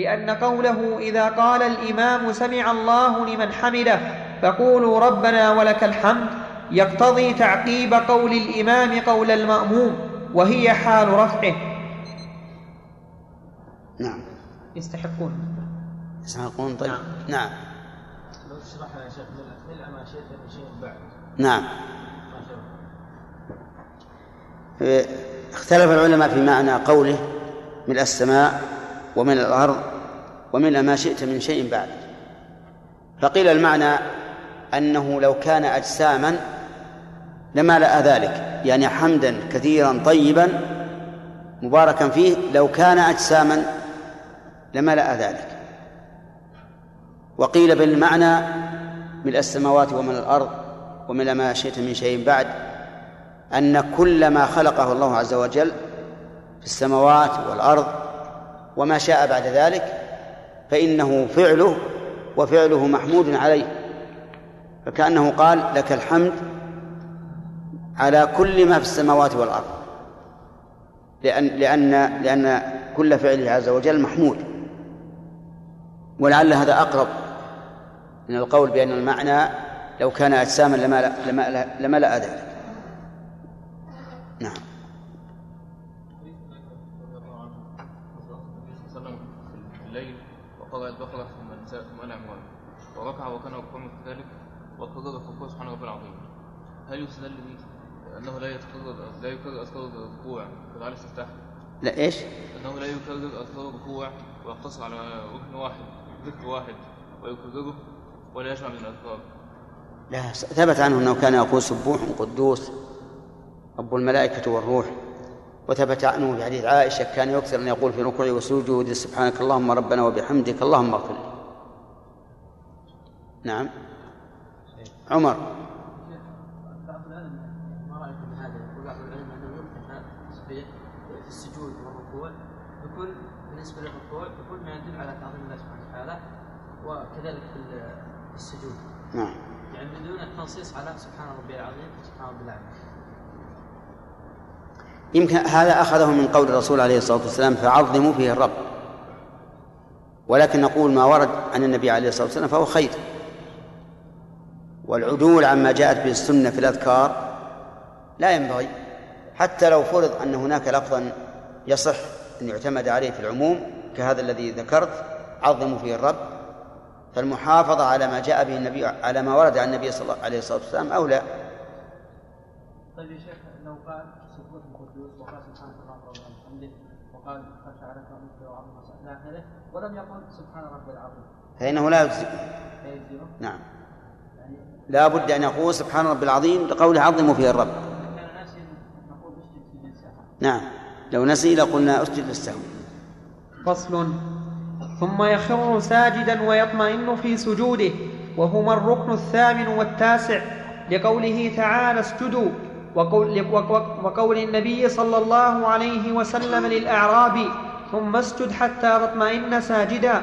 لأن قوله إذا قال الإمام سمع الله لمن حمده فقولوا ربنا ولك الحمد يقتضي تعقيب قول الإمام قول المأموم وهي حال رفعه. نعم. يستحقون. يستحقون؟ طيب. نعم, نعم. لو تشرحها يا شيخ ملء ما شئت من شيء بعد؟ نعم. اختلف العلماء في معنى قوله من السماء ومن الأرض ومن ما شئت من شيء بعد. فقيل المعنى أنه لو كان أجساما لما لأى ذلك يعني حمدا كثيرا طيبا مباركا فيه لو كان أجساما لما لأى ذلك. وقيل بالمعنى من السماوات ومن الأرض ومن ما شئت من شيء بعد أن كل ما خلقه الله عز وجل في السماوات والأرض وما شاء بعد ذلك فإنه فعله وفعله محمود عليه. فكأنه قال لك الحمد على كل ما في السماوات والأرض. لأن لأن لأن كل فعله عز وجل محمود. ولعل هذا أقرب من القول بأن المعنى لو كان أجساما لما لما لما لأ ذلك نعم. وقرأ البقرة ثم الأموال وركع وكان يقوم كذلك وقرر فوق سبحان ربي العظيم هل يستدل به أنه لا يتكرر لا يكرر أذكار الركوع كما الاستفتاح؟ لا إيش؟ أنه لا يكرر أذكار الركوع ويقتصر على ركن واحد ذكر واحد ويكرره ولا يجمع من الأذكار لا ثبت عنه أنه كان يقول سبوح قدوس رب الملائكة والروح وثبت عنه في حديث عائشة كان يكثر أن يقول في ركوعه وسجوده سبحانك اللهم ربنا وبحمدك اللهم اغفر لي. نعم. عمر. في السجود والركوع بالنسبة للركوع ما يدل على تعظيم الله سبحانه وتعالى وكذلك في السجود نعم. يعني بدون التنصيص على سبحان ربي العظيم وسبحان ربي الاعلى يمكن هذا أخذه من قول الرسول عليه الصلاة والسلام فعظموا فيه الرب. ولكن نقول ما ورد عن النبي عليه الصلاة والسلام فهو خير. والعدول عما جاءت به السنة في الأذكار لا ينبغي حتى لو فرض أن هناك لفظا يصح أن يعتمد عليه في العموم كهذا الذي ذكرت عظموا فيه الرب. فالمحافظة على ما جاء به النبي على ما ورد عن النبي صلى الله عليه الصلاة والسلام أولى. طيب يا شيخ لو قال سبوح القدوس وقال سبحانك اللهم وبحمدك وقال خشع لك ومثل وعظم إلى آخره ولم يقل سبحان ربي العظيم. فإنه لا يجزئ لا يجزئه نعم. يعني لا بد أن يقول سبحان رب العظيم لقوله عظموا فيه الرب. كان نقول أسجد نعم. لو نسي لقلنا أسجد للسهو فصل. ثم يخر ساجدا ويطمئن في سجوده وهما الركن الثامن والتاسع لقوله تعالى اسجدوا. وقول, وقول النبي صلى الله عليه وسلم للأعرابي ثم اسجد حتى تطمئن ساجدا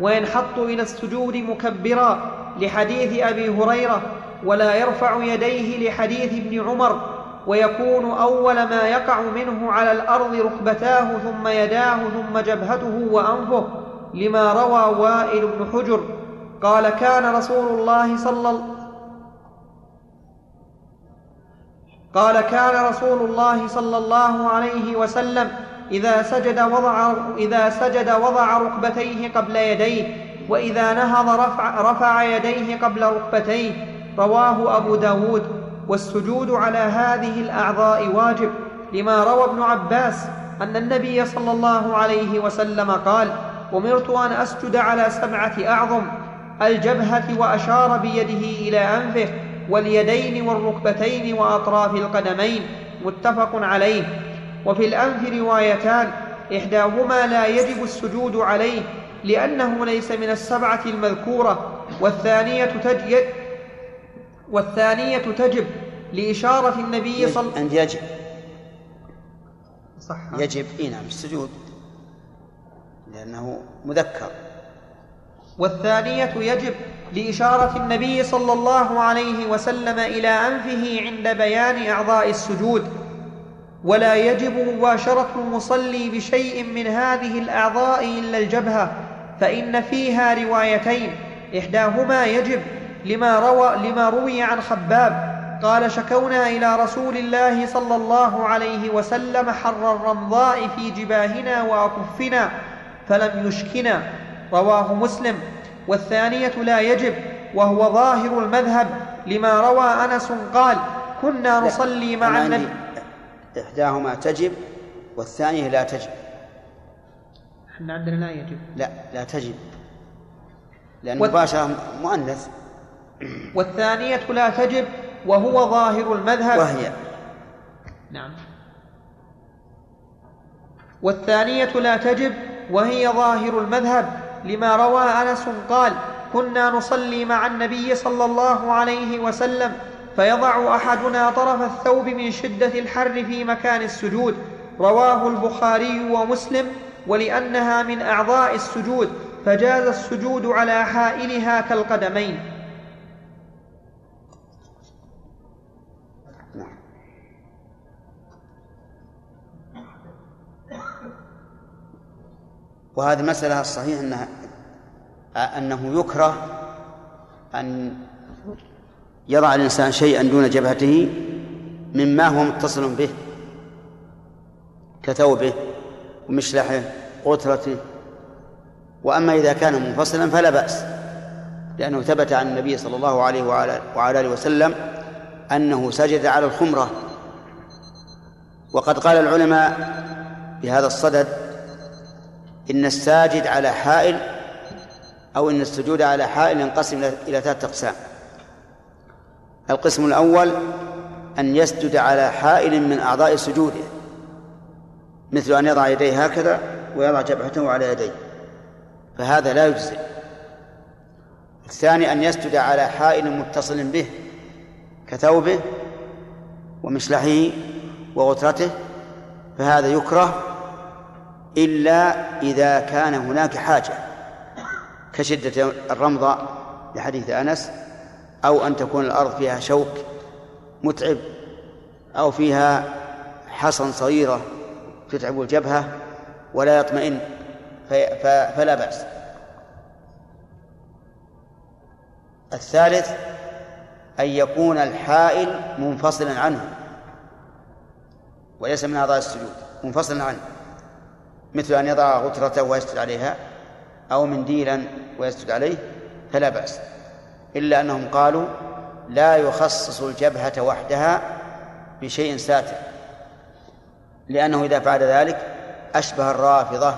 وينحط إلى السجود مكبرا لحديث أبي هريرة ولا يرفع يديه لحديث ابن عمر ويكون أول ما يقع منه على الأرض ركبتاه ثم يداه ثم جبهته وأنفه لما روى وائل بن حجر. قال كان رسول الله صلى الله قال كان رسول الله صلى الله عليه وسلم إذا سجد وضع إذا سجد وضع ركبتيه قبل يديه وإذا نهض رفع, رفع يديه قبل ركبتيه رواه أبو داود. والسجود على هذه الأعضاء واجب لما روى ابن عباس أن النبي صلى الله عليه وسلم قال أمرت أن أسجد على سبعة أعظم الجبهة وأشار بيده إلى أنفه واليدين والركبتين وأطراف القدمين متفق عليه. وفي الأنف روايتان إحداهما لا يجب السجود عليه لأنه ليس من السبعة المذكورة والثانية تجب والثانية تجب لإشارة النبي صلى أن يجب. صح. يجب إي نعم السجود. لأنه مذكر. والثانية يجب لإشارة النبي صلى الله عليه وسلم إلى أنفه عند بيان أعضاء السجود ولا يجب مباشرة المصلي بشيء من هذه الأعضاء إلا الجبهة فإن فيها روايتين إحداهما يجب لما, روى لما روي عن خباب قال شكونا إلى رسول الله صلى الله عليه وسلم حر الرمضاء في جباهنا وأكفنا فلم يشكنا رواه مسلم. والثانية لا يجب وهو ظاهر المذهب لما روى أنس قال كنا نصلي مع النبي. إحداهما تجب والثانية لا تجب. إحنا عندنا لا يجب. لا لا تجب. لأن مباشرة مؤنث. والثانية لا تجب وهو ظاهر المذهب. وهي. نعم. والثانية لا تجب وهي ظاهر المذهب. لما روى أنس قال كنا نصلي مع النبي صلى الله عليه وسلم فيضع أحدنا طرف الثوب من شدة الحر في مكان السجود. رواه البخاري ومسلم ولأنها من أعضاء السجود فجاز السجود على حائلها كالقدمين. وهذه المسألة الصحيح أنها أنه يكره أن يضع الإنسان شيئا دون جبهته مما هو متصل به كثوبه ومشلحه قترته وأما إذا كان منفصلا فلا بأس لأنه ثبت عن النبي صلى الله عليه وعلى آله وسلم أنه سجد على الخمرة. وقد قال العلماء بهذا الصدد إن الساجد على حائل أو إن السجود على حائل ينقسم إلى ثلاثة أقسام. القسم الأول أن يسجد على حائل من أعضاء سجوده مثل أن يضع يديه هكذا ويضع جبهته على يديه فهذا لا يجزي الثاني أن يسجد على حائل متصل به كثوبه ومشلحه وغترته فهذا يكره إلا إذا كان هناك حاجة كشدة الرمضة لحديث أنس أو أن تكون الأرض فيها شوك متعب أو فيها حصن صغيرة تتعب الجبهة ولا يطمئن فلا بأس. الثالث أن يكون الحائل منفصلا عنه وليس من أعضاء السجود منفصلا عنه. مثل أن يضع غترته ويسجد عليها أو منديلا ويسجد عليه فلا بأس إلا أنهم قالوا لا يخصص الجبهة وحدها بشيء ساتر لأنه إذا فعل ذلك أشبه الرافضة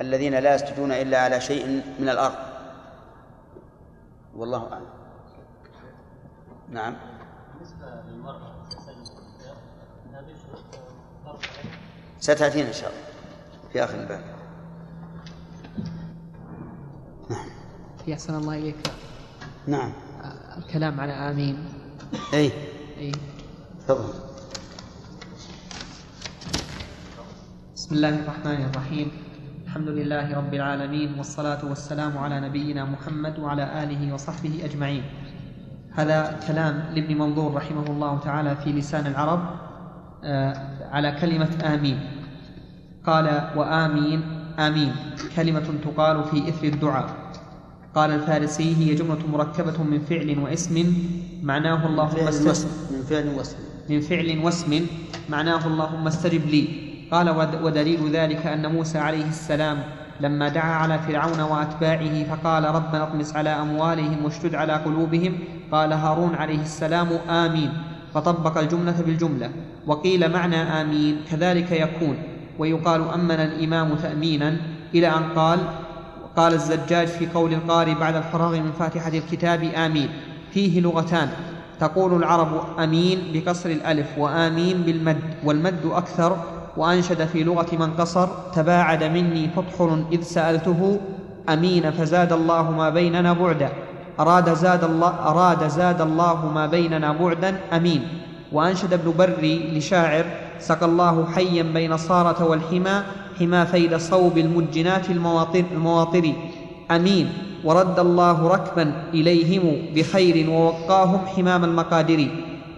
الذين لا يسجدون إلا على شيء من الأرض. والله أعلم. نعم. بالنسبة للمرأة ستأتينا إن شاء الله. في آخر الباب. نعم. يحسن الله إليك. نعم. الكلام على آمين. أي. أي. تفضل. بسم الله الرحمن الرحيم. الحمد لله رب العالمين والصلاة والسلام على نبينا محمد وعلى آله وصحبه أجمعين. هذا كلام لابن منظور رحمه الله تعالى في لسان العرب آه، على كلمة آمين. قال وآمين آمين. كلمة تقال في إثر الدعاء. قال الفارسي هي جملة مركبة من فعل واسم معناه اللهم استجب. من فعل واسم. من فعل واسم معناه اللهم استجب لي. قال ودليل ذلك أن موسى عليه السلام لما دعا على فرعون وأتباعه فقال ربنا اطمس على أموالهم واشتد على قلوبهم قال هارون عليه السلام آمين. فطبق الجملة بالجملة وقيل معنى آمين كذلك يكون. ويقال أمن الإمام تأمينا إلى أن قال قال الزجاج في قول القارئ بعد الفراغ من فاتحة الكتاب آمين. فيه لغتان. تقول العرب أمين بكسر الألف وآمين بالمد والمد أكثر وأنشد في لغة من قصر تباعد مني فطحل إذ سألته أمين فزاد الله ما بيننا بعدا. أراد زاد الله أراد زاد الله ما بيننا بعدا أمين. وأنشد ابن بري لشاعر سقى الله حيا بين صارة والحمى حما فيل صوب المجنات المواطر, المواطر أمين. ورد الله ركبا إليهم بخير ووقاهم حمام المقادر.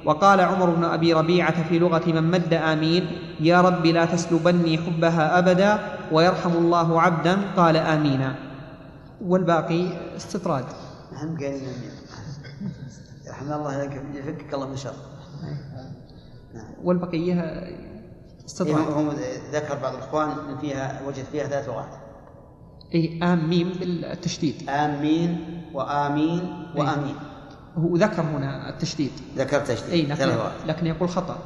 وقال عمر بن أبي ربيعة في لغة من مد آمين يا رب لا تسلبني حبها أبدا ويرحم الله عبدا. قال آمينا والباقي استطراد. نحن قايلين امين رحم الله يفكك الله من شر. والبقية إيه، استطراد هم ذكر بعض الإخوان إن فيها وجد فيها ثلاث لغات. اي آم ميم بالتشديد. امين وآمين وآمين. هو ذكر هنا التشديد. ذكر تشديد. اي لكن, لكن يقول خطأ.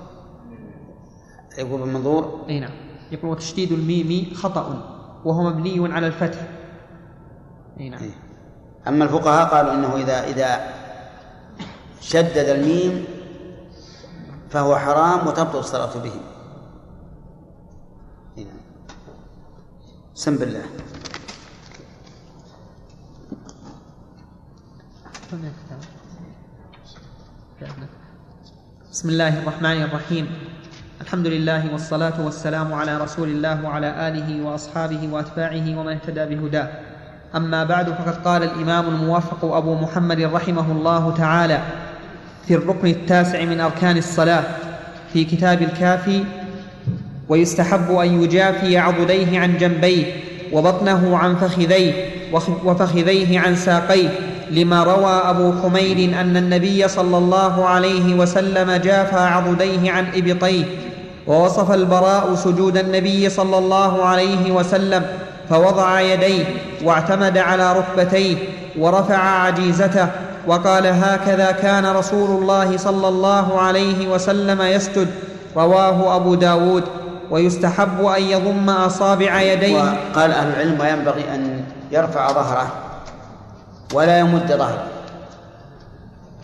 يقول بالمنظور اي نعم. يقول وتشديد الميم خطأ وهو مبني على الفتح. اي نعم. إيه. أما الفقهاء قالوا إنه إذا إذا شدد الميم فهو حرام وتبطل الصلاة به. سم بالله بسم الله الرحمن الرحيم. الحمد لله والصلاة والسلام على رسول الله وعلى آله وأصحابه وأتباعه ومن اهتدى بهداه. أما بعد فقد قال الإمام الموفق أبو محمد رحمه الله تعالى في الركن التاسع من أركان الصلاة في كتاب الكافي ويستحب أن يجافي عضديه عن جنبيه وبطنه عن فخذيه وفخذيه عن ساقيه لما روى أبو حميد أن النبي صلى الله عليه وسلم جافى عضديه عن إبطيه ووصف البراء سجود النبي صلى الله عليه وسلم فوضع يديه واعتمد على ركبتيه ورفع عجيزته وقال هكذا كان رسول الله صلى الله عليه وسلم يسجد رواه أبو داود ويستحب أن يضم أصابع يديه. وقال أهل العلم وينبغي أن يرفع ظهره ولا يمد ظهره.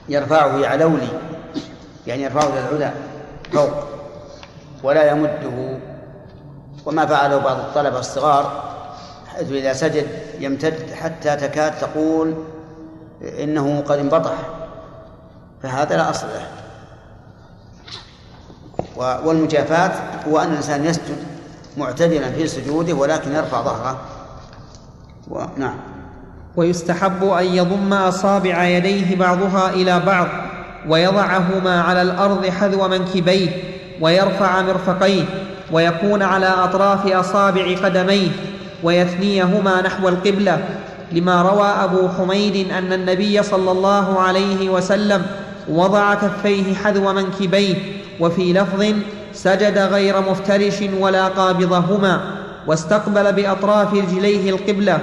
يرفعه يعلولي يعني يرفعه إلى العلا فوق ولا يمده. وما فعله بعض الطلبة الصغار حيث إذا سجد يمتد حتى تكاد تقول إنه قد انبطح فهذا لا أصل له. والمجافاة هو أن الإنسان يسجد معتدلا في سجوده ولكن يرفع ظهره. نعم. ويستحب أن يضم أصابع يديه بعضها إلى بعض ويضعهما على الأرض حذو منكبيه ويرفع مرفقيه ويكون على أطراف أصابع قدميه ويثنيهما نحو القبلة. لما روى أبو حميد أن النبي صلى الله عليه وسلم وضع كفيه حذو منكبيه وفي لفظ سجد غير مفترش ولا قابضهما واستقبل بأطراف رجليه القبلة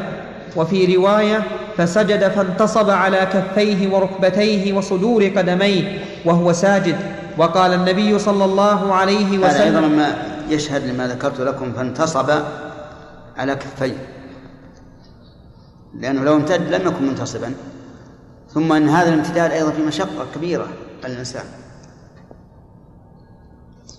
وفي رواية فسجد فانتصب على كفيه وركبتيه وصدور قدميه وهو ساجد وقال النبي صلى الله عليه وسلم هذا أيضا ما يشهد لما ذكرت لكم فانتصب على كفيه. لأنه لو امتد لم يكن منتصبا. ثم أن هذا الامتداد أيضا في مشقة كبيرة على الإنسان.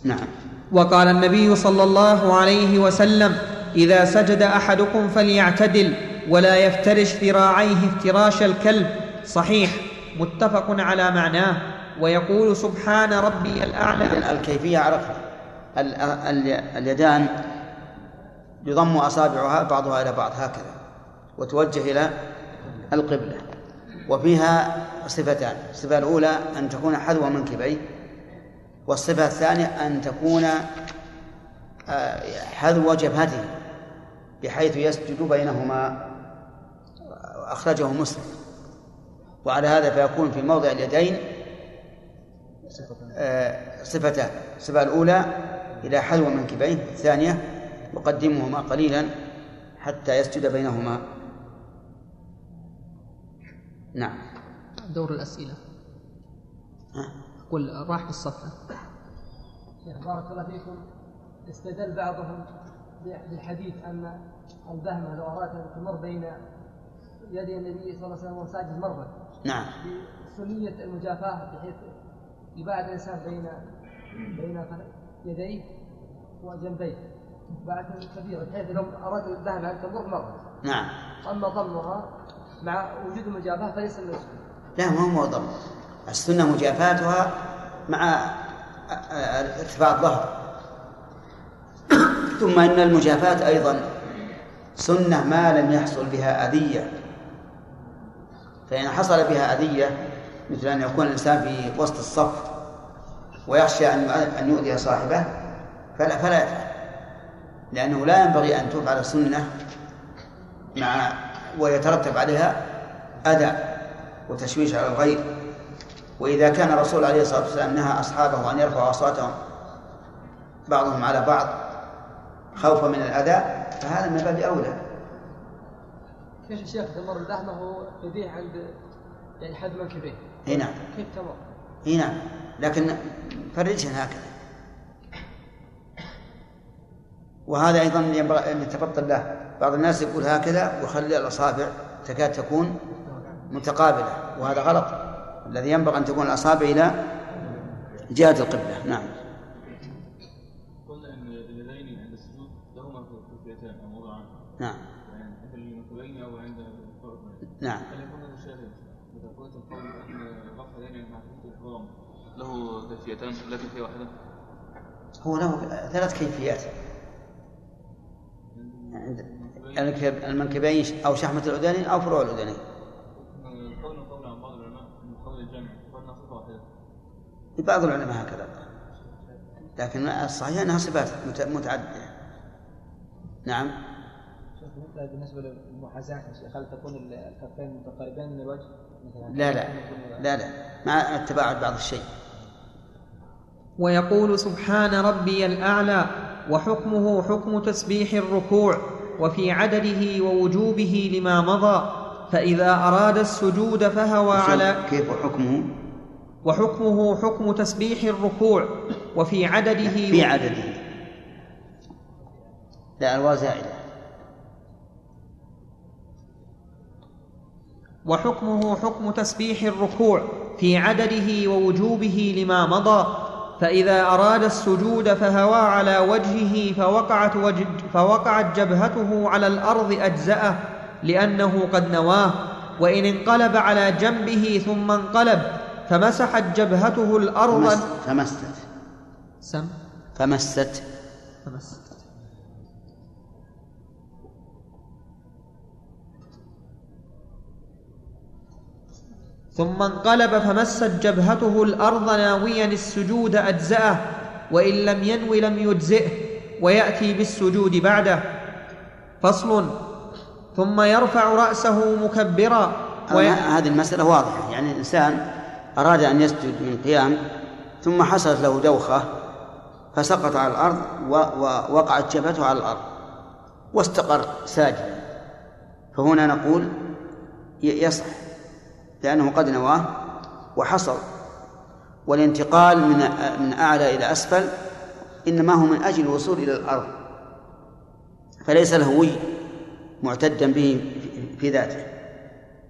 نعم. وقال النبي صلى الله عليه وسلم إذا سجد أحدكم فليعتدل ولا يفترش ذراعيه افتراش الكلب. صحيح. متفق على معناه. ويقول سبحان ربي الأعلى. الكيفية عرفها اليدان يضم أصابعها بعضها إلى بعض هكذا. وتوجه إلى القبلة. وفيها صفتان. الصفة الأولى أن تكون حذو منكبيه والصفة الثانية أن تكون آه، حذو جبهته بحيث يسجد بينهما أخرجه مسلم. وعلى هذا فيكون في موضع اليدين آه، صفتان. الصفة الأولى إلى حذو منكبيه الثانية يقدمهما قليلا حتى يسجد بينهما. نعم. دور الأسئلة. قل راح بالصفحة بارك الله فيكم. استدل بعضهم بالحديث أن البهمة لو أراد أن تمر بين يدي النبي صلى الله عليه وسلم وهو ساجد مرة. نعم. بسنية المجافاة بحيث يباعد الإنسان بين بين يديه وجنبيه. بعد كبيرة بحيث لو أراد البهمة أن تمر مرة. نعم. أما ضمها مع وجود المجافاة فليس من لا ما هو ضم السنة مجافاتها مع ارتفاع الظهر. ثم إن المجافاة أيضا سنة ما لم يحصل بها أذية. فإن حصل بها أذية مثل أن يكون الإنسان في وسط الصف ويخشى أن يؤذي صاحبه فلا فلا يفعل. لأنه لا ينبغي أن تفعل السنة مع ويترتب عليها أذى وتشويش على الغير. وإذا كان الرسول عليه الصلاة والسلام نهى أصحابه أن يرفعوا أصواتهم بعضهم على بعض خوفا من الأذى فهذا من باب أولى. كيف يا شيخ تمر اللحمة هو يديه عند يعني حد منكبيه؟ اي نعم. كيف تمر؟ اي نعم. لكن فرجها هكذا. وهذا أيضا ينبغي أن يتفطن له. بعض الناس يقول هكذا ويخلي الأصابع تكاد تكون متقابلة وهذا غلط. الذي ينبغي أن تكون الأصابع إلى جهة القبلة. نعم. قلنا اليدين عند السجود لهما موضعان نعم. يعني عند المنكبين أو عند نعم. هل يكون إذا قلت القول أن رفع اليدين مع تكبيره الاحرام له كيفيتان لا كيفية واحدة؟ هو له ثلاث كيفيات. المنكبين أو شحمة الاذنين أو فروع عن بعض العلماء هكذا. لكن الصحيح أنها صفات مت- متعددة. نعم. بالنسبة شيخ؟ هل تكون الكفين متقاربين من الوجه؟ لا لا. لا لا. مع التباعد بعض الشيء. ويقول سبحان ربي الأعلى وحكمه حكم تسبيح الركوع. وفي عدده ووجوبه لما مضى فإذا أراد السجود فهوى على كيف حكمه؟ وحكمه حكم تسبيح الركوع وفي عدده في عدده. لا الواو زائده وحكمه حكم تسبيح الركوع في عدده ووجوبه لما مضى فإذا أراد السجود فهوى على وجهه فوقعت, وج فوقعت جبهته على الأرض أجزأه لأنه قد نواه وإن انقلب على جنبه ثم انقلب فمسحت جبهته الأرض. فمست فمست. سم؟ فمست. فمست. ثم انقلب فمست جبهته الأرض ناويا السجود أجزأه وإن لم ينو لم يجزئه ويأتي بالسجود بعده. فصل. ثم يرفع رأسه مكبرا. وي... هذه المسألة واضحة. يعني الإنسان أراد أن يسجد من قيام ثم حصلت له دوخة فسقط على الأرض و- ووقعت جبهته على الأرض واستقر ساجدا. فهنا نقول يصح. لأنه قد نواه وحصل والانتقال من من أعلى إلى أسفل إنما هو من أجل الوصول إلى الأرض فليس لهوي معتدا به في ذاته.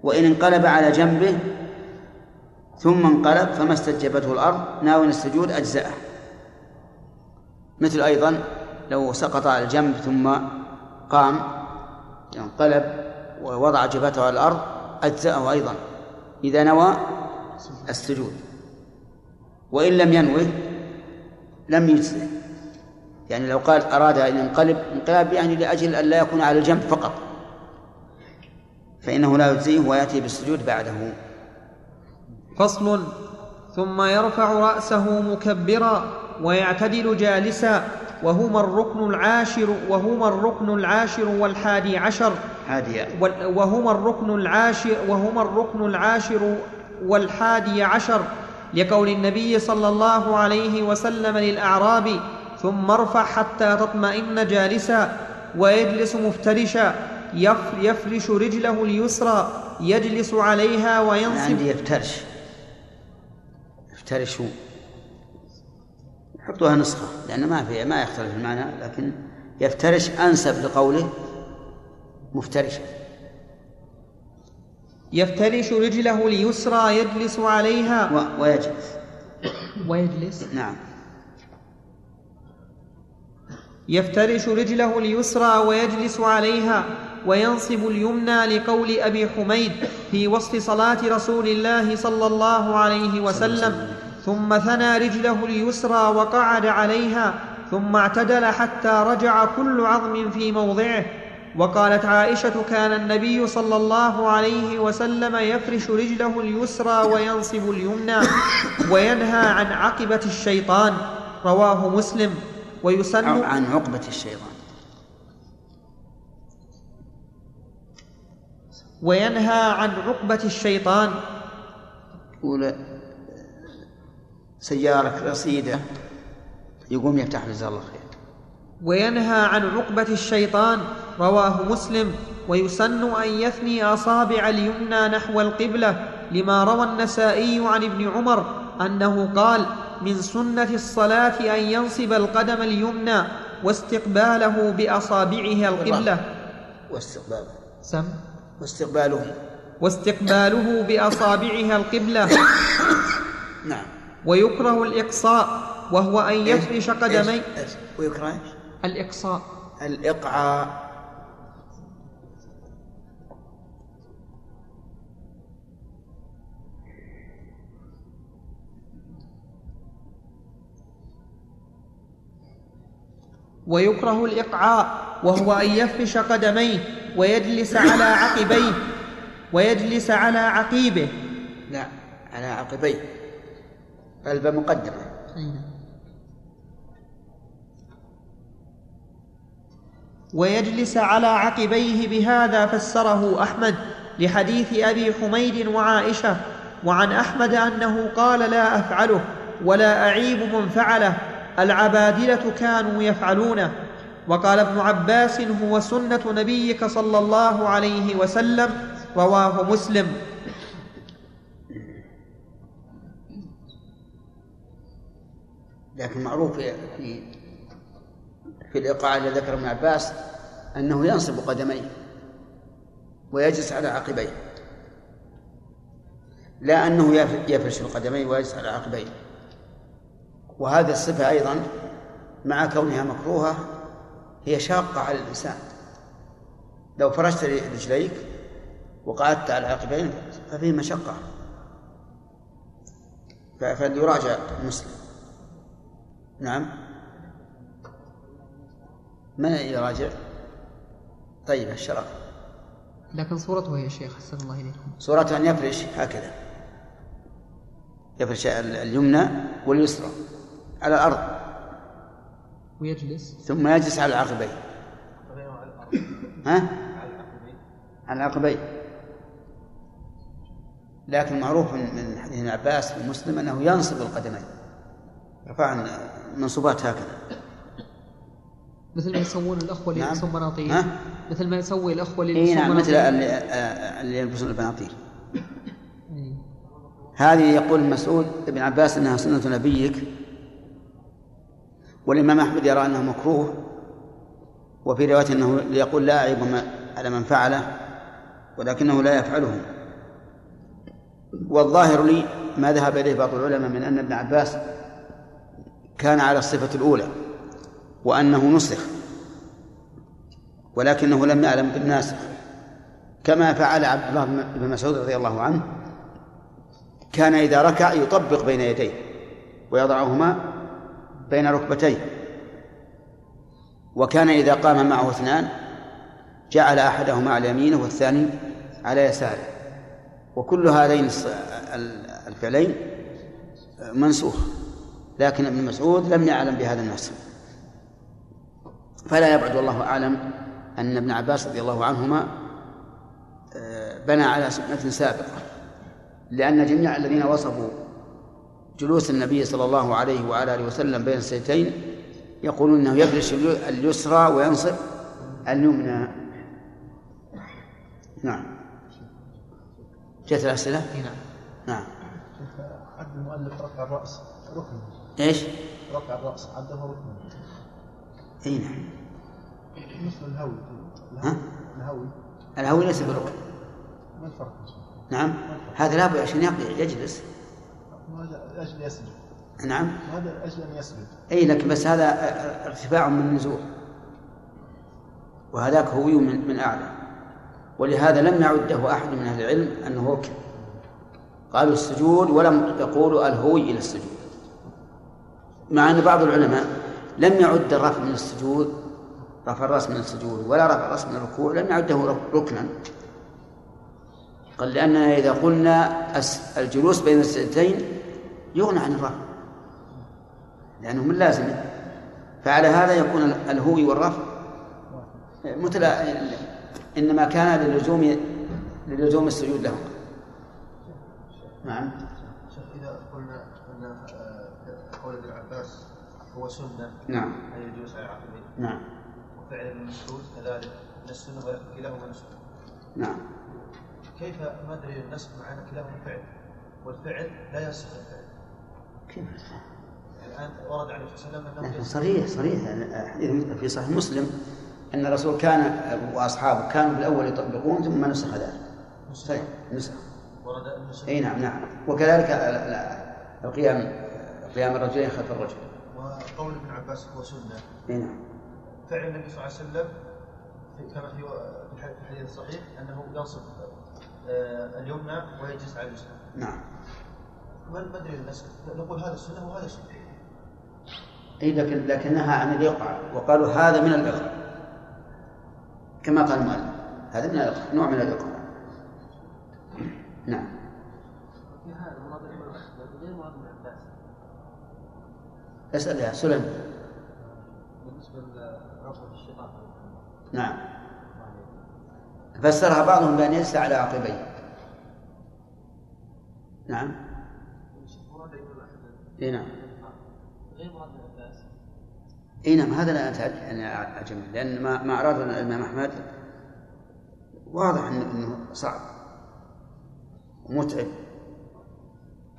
وإن انقلب على جنبه ثم انقلب فما استجبته الأرض ناوي السجود أجزأه. مثل أيضا لو سقط على الجنب ثم قام انقلب ووضع جبهته على الأرض أجزأه أيضا. إذا نوى السجود. وإن لم ينوه لم يجزئه. يعني لو قال أراد أن ينقلب انقلاب يعني لأجل أن لا يكون على الجنب فقط. فإنه لا يجزيه ويأتي بالسجود بعده. فصل. ثم يرفع رأسه مكبرا ويعتدل جالسا. وهما الركن العاشر وهما الركن العاشر والحادي عشر. وال- وهما الركن العاشر وهما الركن العاشر والحادي عشر. لقول النبي صلى الله عليه وسلم للأعرابي ثم ارفع حتى تطمئن جالسا ويجلس مفترشا. يف- يفرش رجله اليسرى يجلس عليها وينصب. عندي يفترش. يفترش حطوها نسخة لأن ما في ما يختلف المعنى لكن يفترش أنسب لقوله مفترشا. يفترش رجله اليسرى يجلس عليها. و- ويجلس. ويجلس. نعم. يفترش رجله اليسرى ويجلس عليها وينصب اليمنى لقول أبي حميد في وصف صلاة رسول الله صلى الله عليه وسلم. ثم ثنى رجله اليسرى وقعد عليها ثم اعتدل حتى رجع كل عظم في موضعه. وقالت عائشة كان النبي صلى الله عليه وسلم يفرش رجله اليسرى وينصب اليمنى وينهى عن عقبة الشيطان. رواه مسلم. ويسن أو عن عقبة الشيطان. وينهى عن عقبة الشيطان. سيارة رصيدة يقوم يفتح جزاه الله خير. وينهى عن عقبة الشيطان رواه مسلم ويسن أن يثني أصابع اليمنى نحو القبلة لما روى النسائي عن ابن عمر أنه قال من سنة الصلاة أن ينصب القدم اليمنى واستقباله بأصابعها القبلة. واستقباله سم. واستقباله. واستقباله بأصابعها القبلة. نعم. ويكره الإقصاء وهو أن يفرش قدمي؟ ويكره؟ الإقصاء. الإقعاء. ويكره الإقعاء وهو أن يفرش قدميه ويجلس على عقبيه ويجلس على عقيبه. لا على عقبيه. قلب مقدمة. ويجلس على عقبيه بهذا فسره أحمد لحديث أبي حميد وعائشة وعن أحمد أنه قال لا أفعله ولا أعيب من فعله العبادلة كانوا يفعلونه وقال ابن عباس هو سنة نبيك صلى الله عليه وسلم رواه مسلم لكن معروف في في, الإيقاع الذي ذكر ابن عباس أنه ينصب قدميه ويجلس على عقبيه. لا أنه يفرش القدمين ويجلس على عقبيه. وهذه الصفة أيضا مع كونها مكروهة هي شاقة على الإنسان. لو فرشت رجليك وقعدت على العقبين ففيه مشقة. فليراجع المسلم. نعم. من يراجع؟ طيب الشرف. لكن صورته يا شيخ أحسن الله إليكم. صورته أن يفرش هكذا. يفرش اليمنى واليسرى على الأرض. ويجلس. ثم يجلس على العقبين. ها؟ على العقبين. لكن معروف من حديث ابن عباس في مسلم أنه ينصب القدمين. رفع المنصوبات هكذا مثل ما يسوون الأخوة اللي نعم. يلبسون بناطيل ها؟ مثل ما يسوي الأخوة اللي إي يلبسون نعم مثل بناطيل اللي, آه، اللي يلبسون البناطيل. هذه يقول مسعود ابن عباس إنها سنة نبيك والإمام أحمد يرى أنه مكروه وفي رواية أنه يقول لا أعيب ما- على من فعله ولكنه لا يفعله والظاهر لي ما ذهب إليه بعض العلماء من أن ابن عباس كان على الصفة الأولى وأنه نسخ ولكنه لم يعلم بالناسخ. كما فعل عبد الله بن مسعود رضي الله عنه كان إذا ركع يطبق بين يديه ويضعهما بين ركبتيه. وكان إذا قام معه اثنان جعل أحدهما على يمينه والثاني على يساره. وكل هذين الفعلين منسوخ. لكن ابن مسعود لم يعلم بهذا النص. فلا يبعد والله أعلم أن ابن عباس رضي الله عنهما آه، بنى على سنة سابقة لأن جميع الذين وصفوا جلوس النبي صلى الله عليه وعلى آله وسلم بين السيدتين يقولون أنه يفرش اليسرى وينصب اليمنى. نعم. جت الأسئلة؟ نعم. نعم. عد المؤلف رفع الرأس. ركن. إيش؟ رفع الرأس عده ركن إي نعم. مثل الهوي. ها؟ الهوي. الهوي ليس بركن ما الفرق؟ نعم. هذا لابد عشان يقضي يجلس. هذا لأجل يسجد. نعم. هذا لأجل أن يسجد. إي لكن بس هذا ارتفاع من نزول وهذاك هوي من, من أعلى. ولهذا لم يعده أحد من أهل العلم أنه ركن قالوا السجود ولم يقولوا الهوي إلى السجود. مع أن بعض العلماء لم يعد الرفع من السجود رفع الرأس من السجود ولا رفع الرأس من الركوع لم يعده ركنا. قال لاننا إذا قلنا الجلوس بين السجدتين يغنى عن الرفع لأنه من لازمه فعلى هذا يكون الهوي والرفع متلا إنما كان للزوم للزوم السجود لهم. نعم شيخ اذا قلنا ان آه، قول ابن عباس هو سنة. نعم. ان يجوز على عقبيه نعم. وفعل ابن مسعود كذلك من السنة وكلاهما نسك نعم. كيف؟ ما دليل النسخ مع ان كلاهما فعل. والفعل لا ينسخ الفعل. كيف؟ الآن ورد عليه الصلاه والسلام لكن ينسخ. صريح صريح. في صحيح مسلم أن الرسول كان وأصحابه كانوا بالاول يطبقون ثم نسخ ذلك. صحيح نسخ. ورد إي نعم نعم. وكذلك ال- ال- القيام قيام الرجلين خلف الرجل. وقول ابن عباس هو سنة. اي نعم فعل النبي صلى الله عليه وسلم كما في في الح- في الحديث الصحيح أنه ينصب آه، اليمنى ويجلس على اليسرى. نعم. ما دليل النسخ؟ نقول هذا سنة وهذا سنة. اي لكن لكنها عن الايقاع وقالوا هذا من الايقاع كما قال المؤلف هذا من الايقاع نوع من الايقاع نعم في هذا مراد الإمام أحمد غير مراد ابن عباس اسأل يا سلم بالنسبة نعم. فسرها بعضهم بأن يجلس على عقبيه. نعم. اي نعم. اي نعم هذا لا أتعج- يعني أعجب لأن ما ما أراد الإمام أحمد واضح إنه صعب ومتعب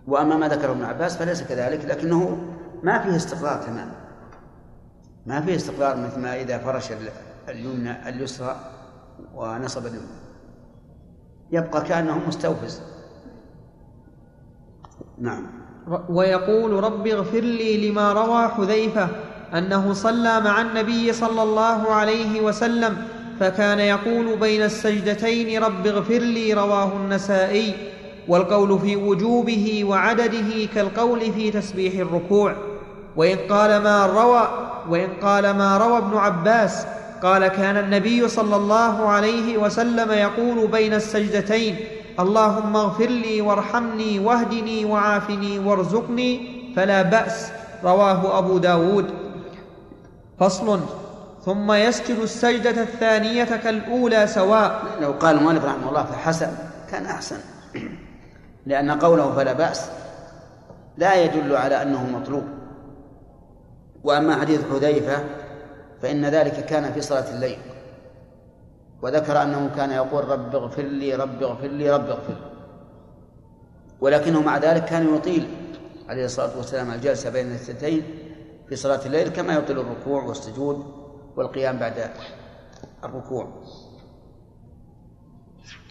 وأما ما ذكره ابن عباس فليس كذلك لكنه ما فيه استقرار تمام. ما فيه استقرار مثل ما إذا فرش ال- اليمنى اليسرى ونصب اليمنى. يبقى كأنه مستوفز. نعم. ويقول رب اغفر لي لما روى حذيفة أنه صلى مع النبي صلى الله عليه وسلم فكان يقول بين السجدتين رب اغفر لي رواه النسائي والقول في وجوبه وعدده كالقول في تسبيح الركوع. وان قال ما روى وان قال ما روى ابن عباس قال كان النبي صلى الله عليه وسلم يقول بين السجدتين اللهم اغفر لي وارحمني واهدني وعافني وارزقني فلا بأس. رواه أبو داود. فصل. ثم يسجد السجدة الثانية كالأولى سواء. لو قال المؤلف رحمه الله فحسن كان أحسن. لأن قوله فلا بأس لا يدل على أنه مطلوب. وأما حديث حذيفة فإن ذلك كان في صلاة الليل. وذكر أنه كان يقول رب اغفر لي رب اغفر لي رب اغفر لي. ولكنه مع ذلك كان يطيل عليه الصلاة والسلام الجلسة بين السجدتين في صلاة الليل كما يطيل الركوع والسجود والقيام بعد الركوع.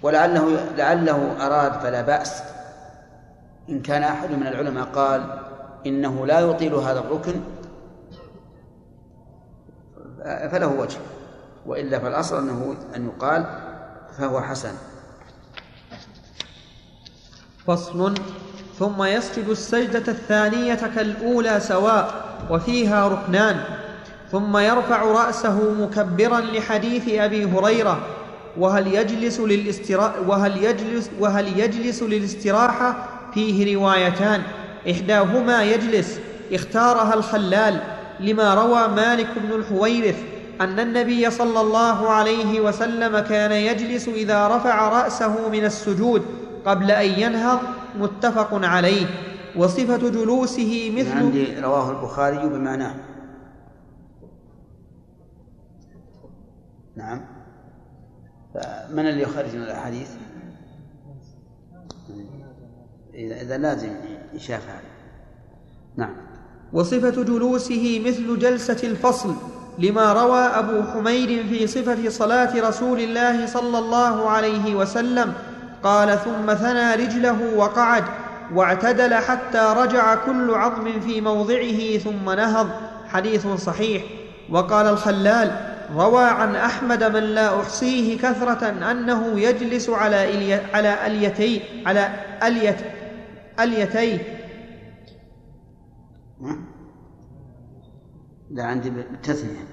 ولعله لعله أراد فلا بأس. إن كان أحد من العلماء قال إنه لا يطيل هذا الركن فله وجه وإلا فالأصل أنه أن يقال فهو حسن. فصل ثم يسجد السجدة الثانية كالأولى سواء وفيها ركنان. ثم يرفع رأسه مكبرا لحديث أبي هريرة وهل يجلس للاستراحة وهل يجلس وهل يجلس للاستراحة؟ فيه روايتان. إحداهما يجلس اختارها الخلال. لما روى مالك بن الحويرث أن النبي صلى الله عليه وسلم كان يجلس إذا رفع رأسه من السجود قبل أن ينهض متفق عليه وصفة جلوسه من مثل عندي رواه البخاري بمعناه. نعم. فمن اللي يخرج من الأحاديث؟ إذا إذا لازم يشاف هذا نعم. وصفة جلوسه مثل جلسة الفصل لما روى أبو حميد في صفة صلاة رسول الله صلى الله عليه وسلم قال ثم ثنى رجله وقعد واعتدل حتى رجع كل عظم في موضعه ثم نهض حديث صحيح وقال الخلال روى عن أحمد من لا أحصيه كثرة أنه يجلس على على أليتي على أليت أليتيه نعم. لا عندي بالتثنية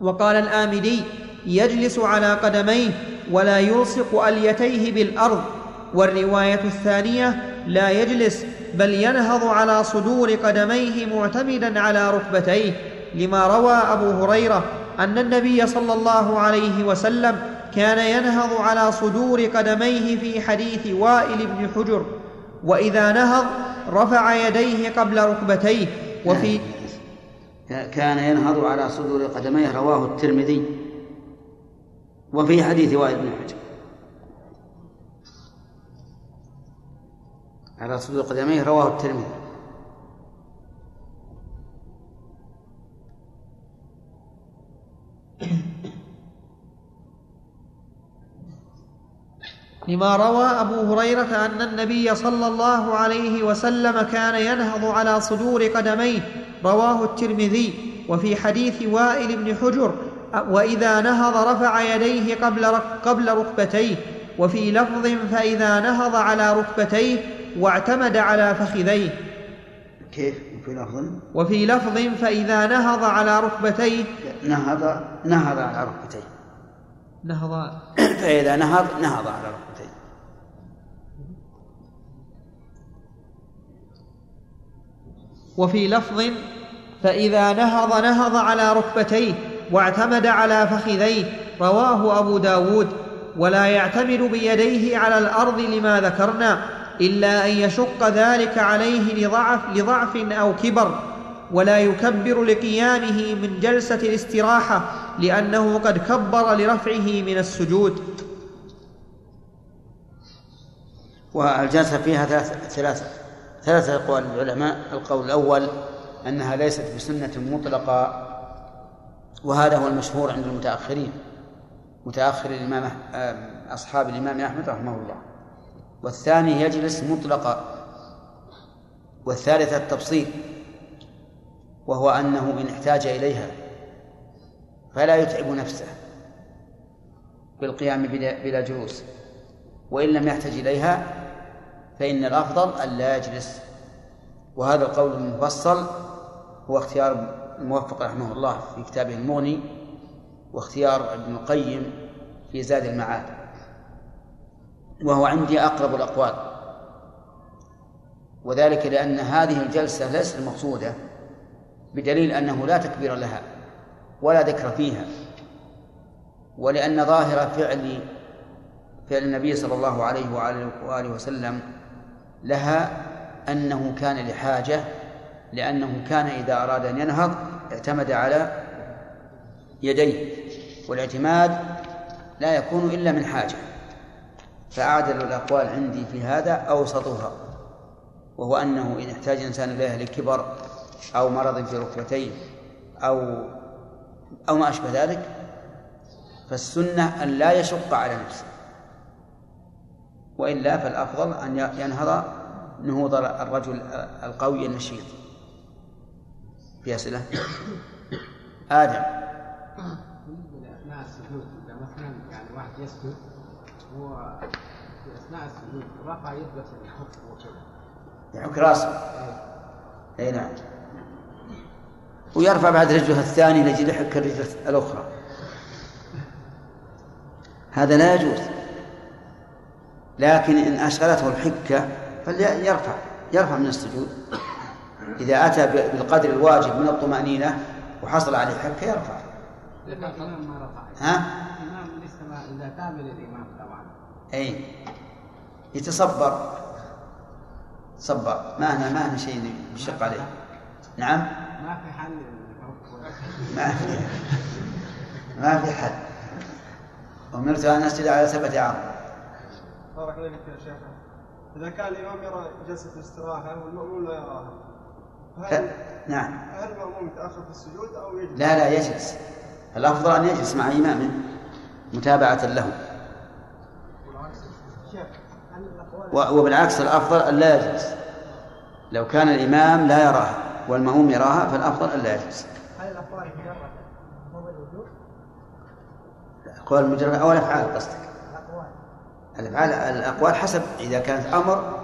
وقال الآمدي يجلس على قدميه ولا يلصق أليتيه بالأرض. والرواية الثانية لا يجلس بل ينهض على صدور قدميه معتمدا على ركبتيه. لما روى أبو هريرة أن النبي صلى الله عليه وسلم كان ينهض على صدور قدميه في حديث وائل بن حجر. وإذا نهض رفع يديه قبل ركبتيه وفي كان ينهض على صدور قدميه رواه الترمذي. وفي حديث وائل بن حجر. على صدور قدميه رواه الترمذي. لما روى أبو هريرة أن النبي صلى الله عليه وسلم كان ينهض على صدور قدميه رواه الترمذي وفي حديث وائل بن حجر وإذا نهض رفع يديه قبل قبل ركبتيه وفي لفظ فإذا نهض على ركبتيه واعتمد على فخذيه. كيف؟ في لفظ؟ وفي لفظ فإذا نهض على ركبتيه. نهض نهض على ركبتيه. نهض فإذا نهض نهض على ركبتيه وفي لفظ فإذا نهض نهض على ركبتيه واعتمد على فخذيه رواه أبو داود ولا يعتمد بيديه على الأرض لما ذكرنا إلا أن يشق ذلك عليه لضعف, لضعف أو كبر. ولا يكبر لقيامه من جلسة الاستراحة لأنه قد كبر لرفعه من السجود. والجلسة فيها ثلاث ثلاثة ثلاثة أقوال العلماء القول الأول أنها ليست بسنة مطلقة وهذا هو المشهور عند المتأخرين متأخر الإمام أصحاب الإمام أحمد رحمه الله. والثاني يجلس مطلقا. والثالث التبسيط وهو أنه إن احتاج إليها فلا يتعب نفسه بالقيام بلا جلوس. وإن لم يحتج إليها فإن الأفضل أن لا يجلس. وهذا القول المفصل هو اختيار الموفق رحمه الله في كتابه المغني واختيار ابن القيم في زاد المعاد. وهو عندي أقرب الأقوال. وذلك لأن هذه الجلسة ليست المقصودة. بدليل أنه لا تكبير لها ولا ذكر فيها ولأن ظاهر فعل فعل النبي صلى الله عليه وآله وسلم لها أنه كان لحاجة لأنه كان إذا أراد أن ينهض اعتمد على يديه والاعتماد لا يكون إلا من حاجة. فأعدل الأقوال عندي في هذا أوسطها وهو أنه إن احتاج الإنسان إليها لكبر أو مرض في ركبتيه أو أو ما أشبه ذلك فالسنة أن لا يشق على نفسه. وإلا فالأفضل أن ينهض نهوض الرجل القوي النشيط. في أسئلة؟ آدم. أثناء السجود مثلا يعني واحد يسجد هو في أثناء السجود رفع يده الحك وكذا يحك راسه. أي نعم. ويرفع بعد رجله الثاني لجل يحك الرجل الأخرى. هذا لا يجوز. لكن إن أشغلته الحكة فليرفع يرفع من السجود. إذا أتى بالقدر الواجب من الطمأنينة وحصل عليه حكة يرفع. الإمام ما رفع. ها؟ الإمام لسه ما إذا كامل الإمام طبعا. أي. يتصبر. صبر. ما هنا ما هنا شيء يشق عليه. نعم؟ ما في حل. ما في ما في حل. أمرت أن أسجد على سبعة أعظم بارك الله فيك يا شيخ. إذا كان الإمام يرى جلسة الاستراحة والمأمون لا يراها. هل نعم. هل المأموم يتأخر في السجود أو يجلس؟ لا لا يجلس. الأفضل أن يجلس مع إمامه متابعة له. وبالعكس الأفضل أن لا يجلس. لو كان الإمام لا يراها. والمأموم يراها فالأفضل أن لا يجلس. هل الأقوال مجرد هو الوجوب؟ الأقوال المجردة أو الأفعال قصدك. الأقوال. الأفعال الأقوال حسب إذا كانت أمر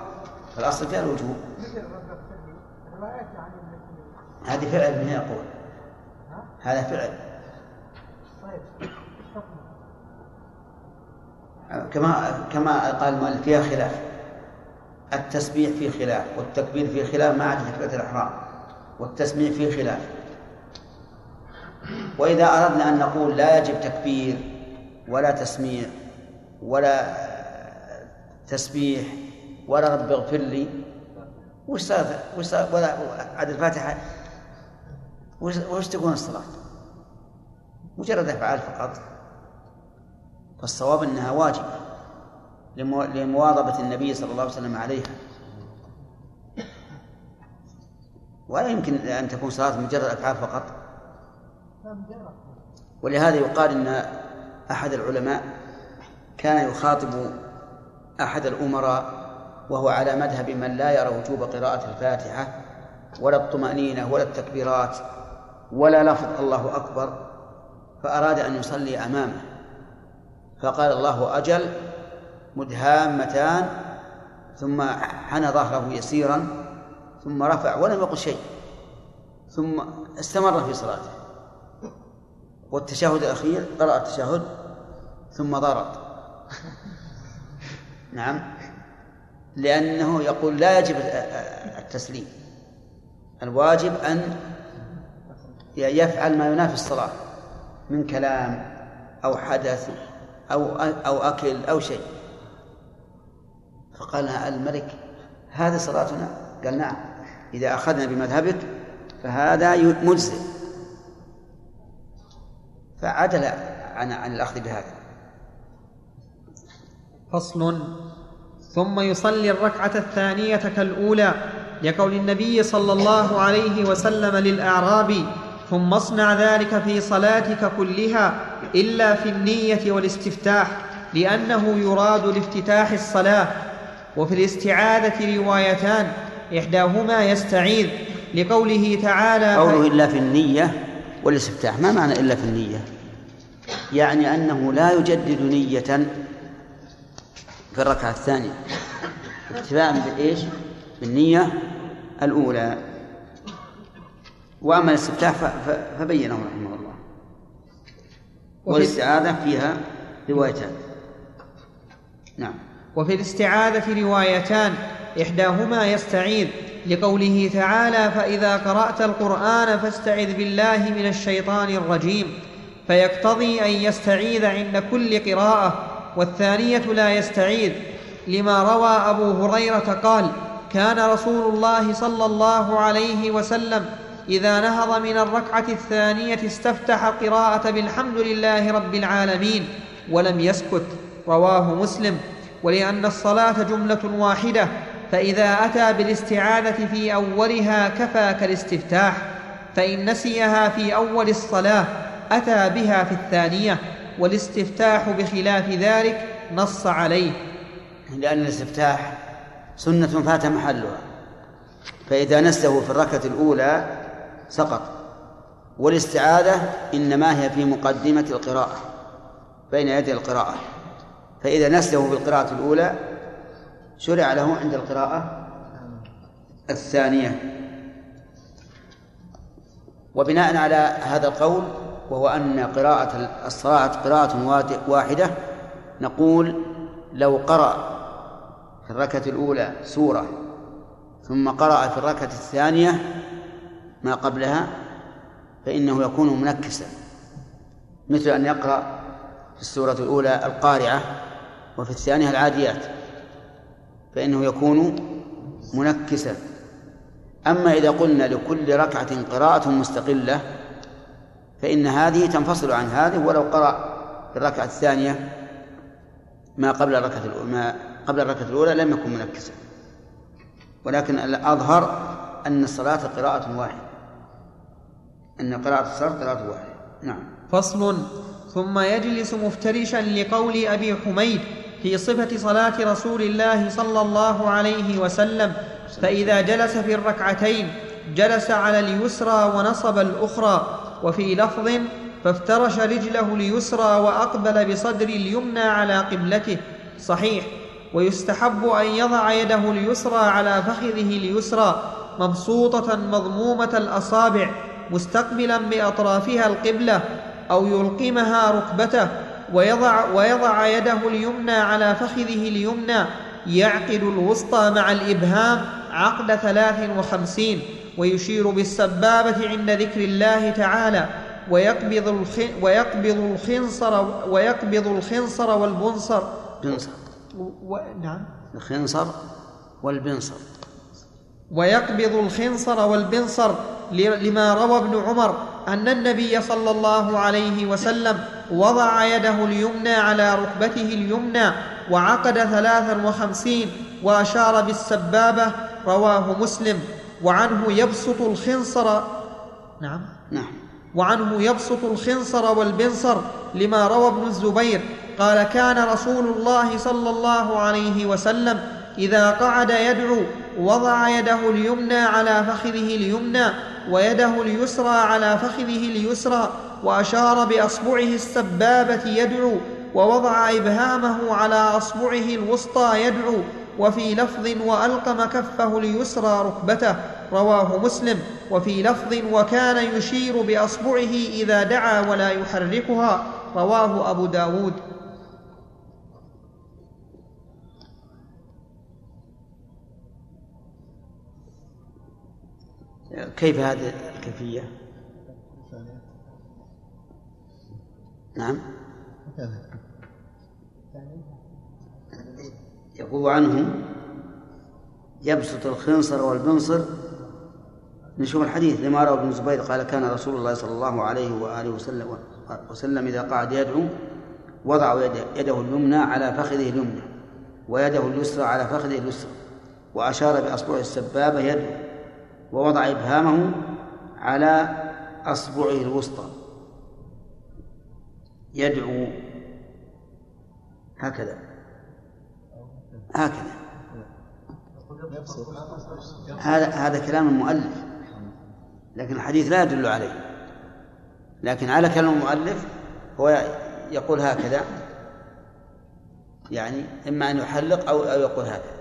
فالأصل فيها الوجوب. هذه فعل من يقول هذا فعل. طيب كما كما قال المؤلف فيها خلاف. التسبيح فيه خلاف والتكبير فيه خلاف مع تكبيرة الإحرام. والتسميع فيه خلاف. وإذا أردنا أن نقول لا يجب تكبير ولا تسميع ولا تسبيح ولا رب اغفر لي وش وش ولا عاد الفاتحة وش تكون الصلاة؟ مجرد أفعال فقط. فالصواب أنها واجبة لمواظبة النبي صلى الله عليه وسلم عليها. ولا يمكن أن تكون صلاة مجرد أفعال فقط. ولهذا يقال أن أحد العلماء كان يخاطب أحد الأمراء وهو على مذهب من لا يرى وجوب قراءة الفاتحة ولا الطمأنينة ولا التكبيرات ولا لفظ الله أكبر فأراد أن يصلي أمامه. فقال الله أجل مدهامتان ثم حنى ظهره يسيرا ثم رفع ولم يقل شيء ثم استمر في صلاته. والتشهد الأخير قرأ التشهد ثم ضرب. نعم. لأنه يقول لا يجب التسليم. الواجب أن يفعل ما ينافي الصلاة من كلام أو حدث أو أو أكل أو شيء. فقال الملك هذه صلاتنا؟ قال نعم. إذا أخذنا بمذهبك فهذا مجزئ فعدل عن عن الأخذ بهذا. فصل. ثم يصلي الركعة الثانية كالأولى لقول النبي صلى الله عليه وسلم للأعرابي ثم اصنع ذلك في صلاتك كلها إلا في النية والاستفتاح لأنه يراد لافتتاح الصلاة. وفي الاستعاذة روايتان إحداهما يستعيذ لقوله تعالى قوله إلا في النية والاستفتاح ما معنى إلا في النية؟ يعني أنه لا يجدد نية في الركعة الثانية. اتباعا بإيش؟ بالنية الأولى. وأما الاستفتاح فبينه رحمه الله. والاستعاذة فيها روايتان. نعم. وفي الاستعاذة روايتان. إحداهما يستعيذ لقوله تعالى فإذا قرأت القرآن فاستعذ بالله من الشيطان الرجيم فيقتضي أن يستعيذ عند كل قراءة والثانية لا يستعيذ لما روى أبو هريرة قال كان رسول الله صلى الله عليه وسلم إذا نهض من الركعة الثانية استفتح قراءة بالحمد لله رب العالمين ولم يسكت رواه مسلم ولأن الصلاة جملة واحدة فإذا أتى بالاستعاذة في أولها كفى كالاستفتاح فإن نسيها في أول الصلاة أتى بها في الثانية والاستفتاح بخلاف ذلك نص عليه. لأن الاستفتاح سنة فات محلها فإذا نسه في الركعة الأولى سقط والاستعاذة إنما هي في مقدمة القراءة بين يدي القراءة فإذا نسله بالقراءة الأولى شرع له عند القراءة الثانية. وبناء على هذا القول وهو أن قراءة الصلاة قراءة واحدة نقول لو قرأ في الركعة الأولى سورة ثم قرأ في الركعة الثانية ما قبلها فإنه يكون منكسا. مثل أن يقرأ في السورة الأولى القارعة وفي الثانية العاديات. فإنه يكون منكسا. أما إذا قلنا لكل ركعة قراءة مستقلة فإن هذه تنفصل عن هذه ولو قرأ في الركعة الثانية ما قبل الركعة ما قبل الركعة الأولى لم يكن منكسا. ولكن الأظهر أن الصلاة قراءة واحدة. أن قراءة الصلاة قراءة واحدة. نعم. فصل. ثم يجلس مفترشا لقول أبي حميد. في صفة صلاة رسول الله صلى الله عليه وسلم فإذا جلس في الركعتين جلس على اليسرى ونصب الأخرى وفي لفظ فافترش رجله اليسرى وأقبل بصدر اليمنى على قبلته. صحيح. ويستحب أن يضع يده اليسرى على فخذه اليسرى مبسوطة مضمومة الأصابع مستقبلا بأطرافها القبلة أو يلقمها ركبته. ويضع, ويضع يده اليمنى على فخذه اليمنى يعقد الوسطى مع الإبهام عقد ثلاث وخمسين ويشير بالسبابة عند ذكر الله تعالى ويقبض الخ- ويقبض الخنصر ويقبض الخنصر والبنصر. بنصر. و... نعم. الخنصر والبنصر. ويقبض الخنصر والبنصر لما روى ابن عمر أن النبي صلى الله عليه وسلم وضع يده اليمنى على ركبته اليمنى وعقد ثلاثا وخمسين وأشار بالسبابة رواه مسلم. وعنه يبسط الخنصر نعم. نعم. وعنه يبسط الخنصر والبنصر لما روى ابن الزبير. قال كان رسول الله صلى الله عليه وسلم إذا قعد يدعو وضع يده اليمنى على فخذه اليمنى ويده اليسرى على فخذه اليسرى وأشار بأصبعه السبابة يدعو ووضع إبهامه على أصبعه الوسطى يدعو وفي لفظ وألقم كفه اليسرى ركبته رواه مسلم وفي لفظ وكان يشير بأصبعه إذا دعا ولا يحركها رواه أبو داود. كيف هذه الكيفية؟ نعم. يقول عنه يبسط الخنصر والبنصر. نشوف الحديث. لما روى ابن الزبير قال كان رسول الله صلى الله عليه وآله وسلم وسلم إذا قعد يدعو وضع يد- يده اليمنى على فخذه اليمنى ويده اليسرى على فخذه اليسرى وأشار بأصبعه السبابة يدعو. ووضع إبهامه على أصبعه الوسطى. يدعو هكذا. هكذا. هذا هذا كلام المؤلف. لكن الحديث لا يدل عليه. لكن على كلام المؤلف هو يقول هكذا. يعني إما أن يحلق أو أو يقول هكذا.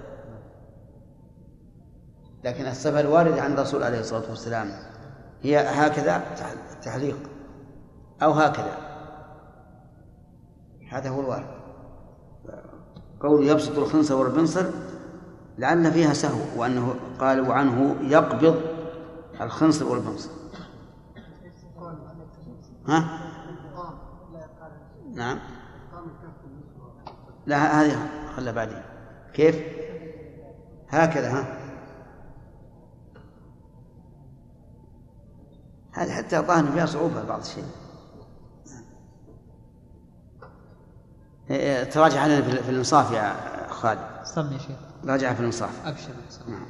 لكن الصفة الواردة عن الرسول عليه الصلاة والسلام هي هكذا تح- تحليق أو هكذا هذا هو الوارد قول يبسط الخنصر والبنصر لعل فيها سهو وأنه قال وعنه يقبض الخنصر والبنصر ها؟ نعم لا هذه خلها بعدين كيف؟ هكذا ها؟ هذه حتى ظاهر فيها صعوبة بعض الشيء؟ إيه، إيه، تراجع علينا في الإنصاف يا خالد. استنى يا شيخ. راجع في الإنصاف. أبشر أحسن. نعم.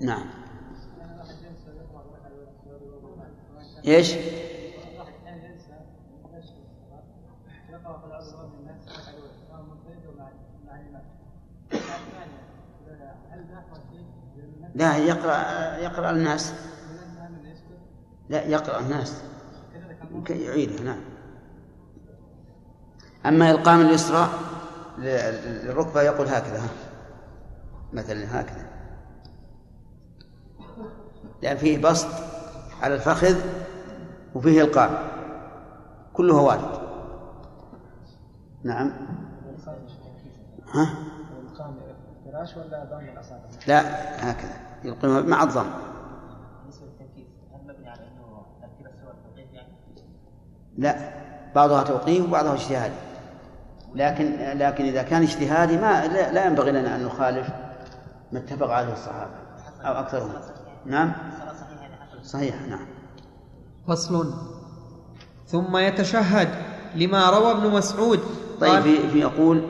نعم. إيش؟ لا يقرأ يقرأ الناس. لا يقرأ الناس. كي يعيده نعم. أما إلقام اليسرى للركبة يقول هكذا. مثلا هكذا. لأن فيه بسط على الفخذ وفيه إلقاء. كله وارد. نعم. ها؟ لا هكذا. يلقيها مع الضم بالنسبة للتنكيس هل مبني على انه ترتيب السور توقيف يعني؟ لا بعضها توقيف وبعضها اجتهادي لكن لكن إذا كان اجتهادي ما لا, لا ينبغي لنا أن نخالف ما اتفق عليه الصحابة أو أكثرهم. نعم؟ صحيح نعم. فصل. ثم يتشهد لما روى ابن مسعود. طيب في, في يقول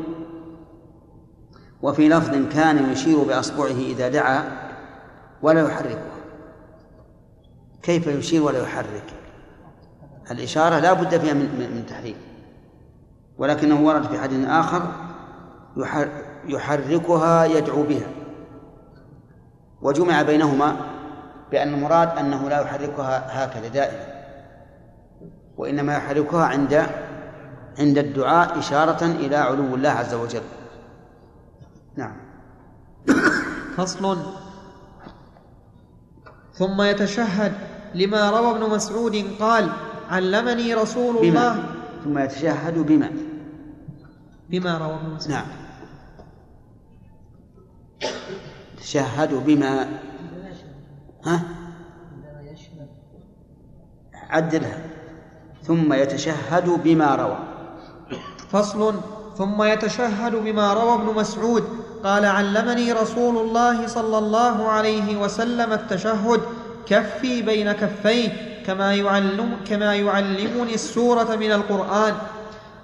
وفي لفظ كان يشير بأصبعه إذا دعا ولا يحركها كيف يشير ولا يحرك؟ الإشارة لا بد فيها من من تحريك. ولكنه ورد في حديث يحر يحركها يدعو بها. وجمع بينهما بأن المراد أنه لا يحركها هكذا دائما. وإنما يحركها عند عند الدعاء إشارة إلى علو الله عز وجل. نعم. فصل. ثم يتشهد لما روى ابن مسعود قال علمني رسول الله. بما ثم يتشهد بما. بما روى ابن مسعود نعم. تشهد بما. ها؟ عدلها. ثم يتشهد بما روى. فصل. ثم يتشهد بما روى ابن مسعود. قال علمني رسول الله صلى الله عليه وسلم التشهد. كفي بين كفيه. كما يعلم كما يعلمني السورة من القرآن.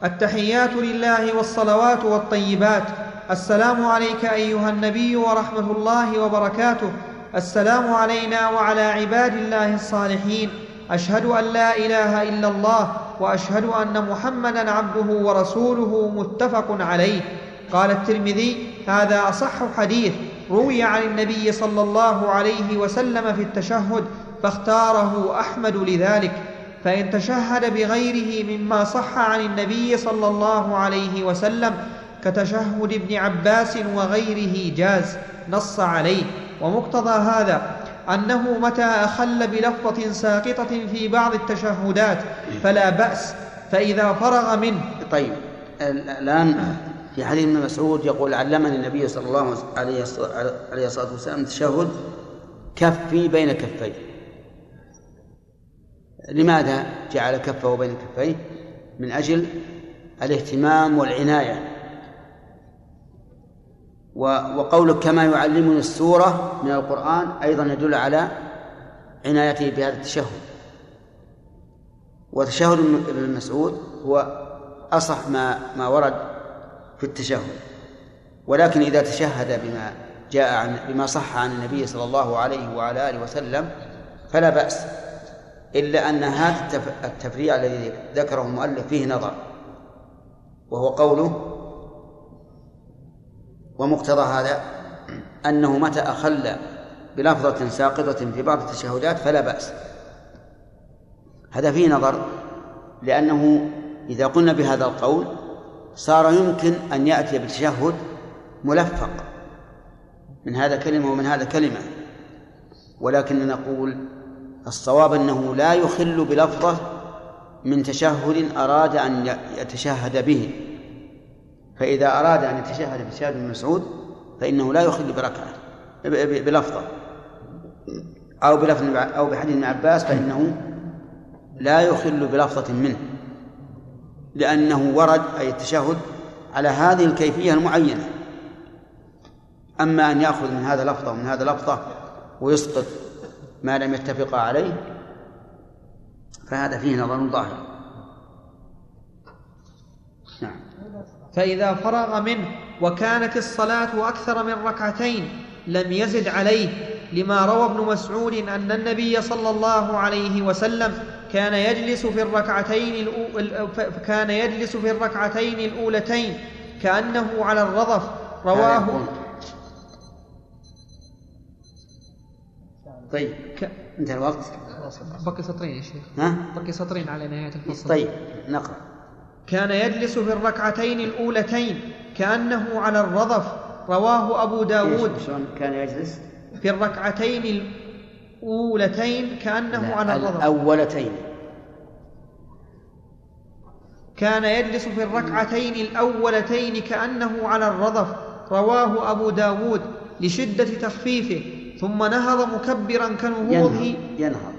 التحيات لله والصلوات والطيبات. السلام عليك أيها النبي ورحمة الله وبركاته. السلام علينا وعلى عباد الله الصالحين. أشهد أن لا إله إلا الله وأشهد أن محمدا عبده ورسوله متفق عليه. قال الترمذي هذا أصح حديث. روي عن النبي صلى الله عليه وسلم في التشهد فاختاره أحمد لذلك فإن تشهد بغيره مما صح عن النبي صلى الله عليه وسلم كتشهد ابن عباس وغيره جاز نص عليه. ومقتضى هذا أنه متى أخل بلفظة ساقطة في بعض التشهدات فلا بأس فإذا فرغ منه. طيب الآن في حديث ابن مسعود يقول علمني النبي صلى الله عليه الصلاة والسلام التشهد كفي بين كفيه. لماذا جعل كفه بين كفيه؟ من أجل الاهتمام والعناية. وقولك كما يعلمني السورة من القرآن أيضا يدل على عنايته بهذا التشهد. وتشهد ابن مسعود هو أصح ما ما ورد في التشهد. ولكن إذا تشهد بما جاء عن بما صح عن النبي صلى الله عليه وعلى آله وسلم فلا بأس. إلا أن هذا التفريع الذي ذكره المؤلف فيه نظر وهو قوله ومقتضى هذا أنه متى أخل بلفظة ساقطة في بعض التشهدات فلا بأس. هذا فيه نظر لأنه إذا قلنا بهذا القول صار يمكن أن يأتي بتشهد ملفق من هذا كلمة ومن هذا كلمة. ولكن نقول الصواب أنه لا يخل بلفظة من تشهد أراد أن يتشهد به. فإذا أراد أن يتشهد في شهادة ابن مسعود فإنه لا يخل بركعة بلفظة. أو بلفظ أو بحديث ابن عباس فإنه لا يخل بلفظة منه لأنه ورد أي التشهد على هذه الكيفية المعينة. أما أن يأخذ من هذا لفظة ومن هذا لفظة ويسقط ما لم يتفقا عليه فهذا فيه نظر ظاهر. نعم. فإذا فرغ منه وكانت الصلاة أكثر من ركعتين لم يزد عليه لما روى ابن مسعود أن النبي صلى الله عليه وسلم كان يجلس في الركعتين كان يجلس في الركعتين الأولتين كأنه على الرضف رواه طيب. ك... انتهى الوقت بقي سطرين يا شيخ. ها؟ بقي سطرين على نهاية الفصل. طيب نقرأ. كان يجلس في الركعتين الأولتين كأنه على الرضف. رواه أبو داود. شلون كان يجلس؟ في الركعتين الأولتين كأنه على الرضف. الأولتين. كان يجلس في الركعتين الأولتين كأنه على الرضف. رواه أبو داود لشدة تخفيفه. ثم نهض مكبرا كنهوضه. ينهض, ينهض.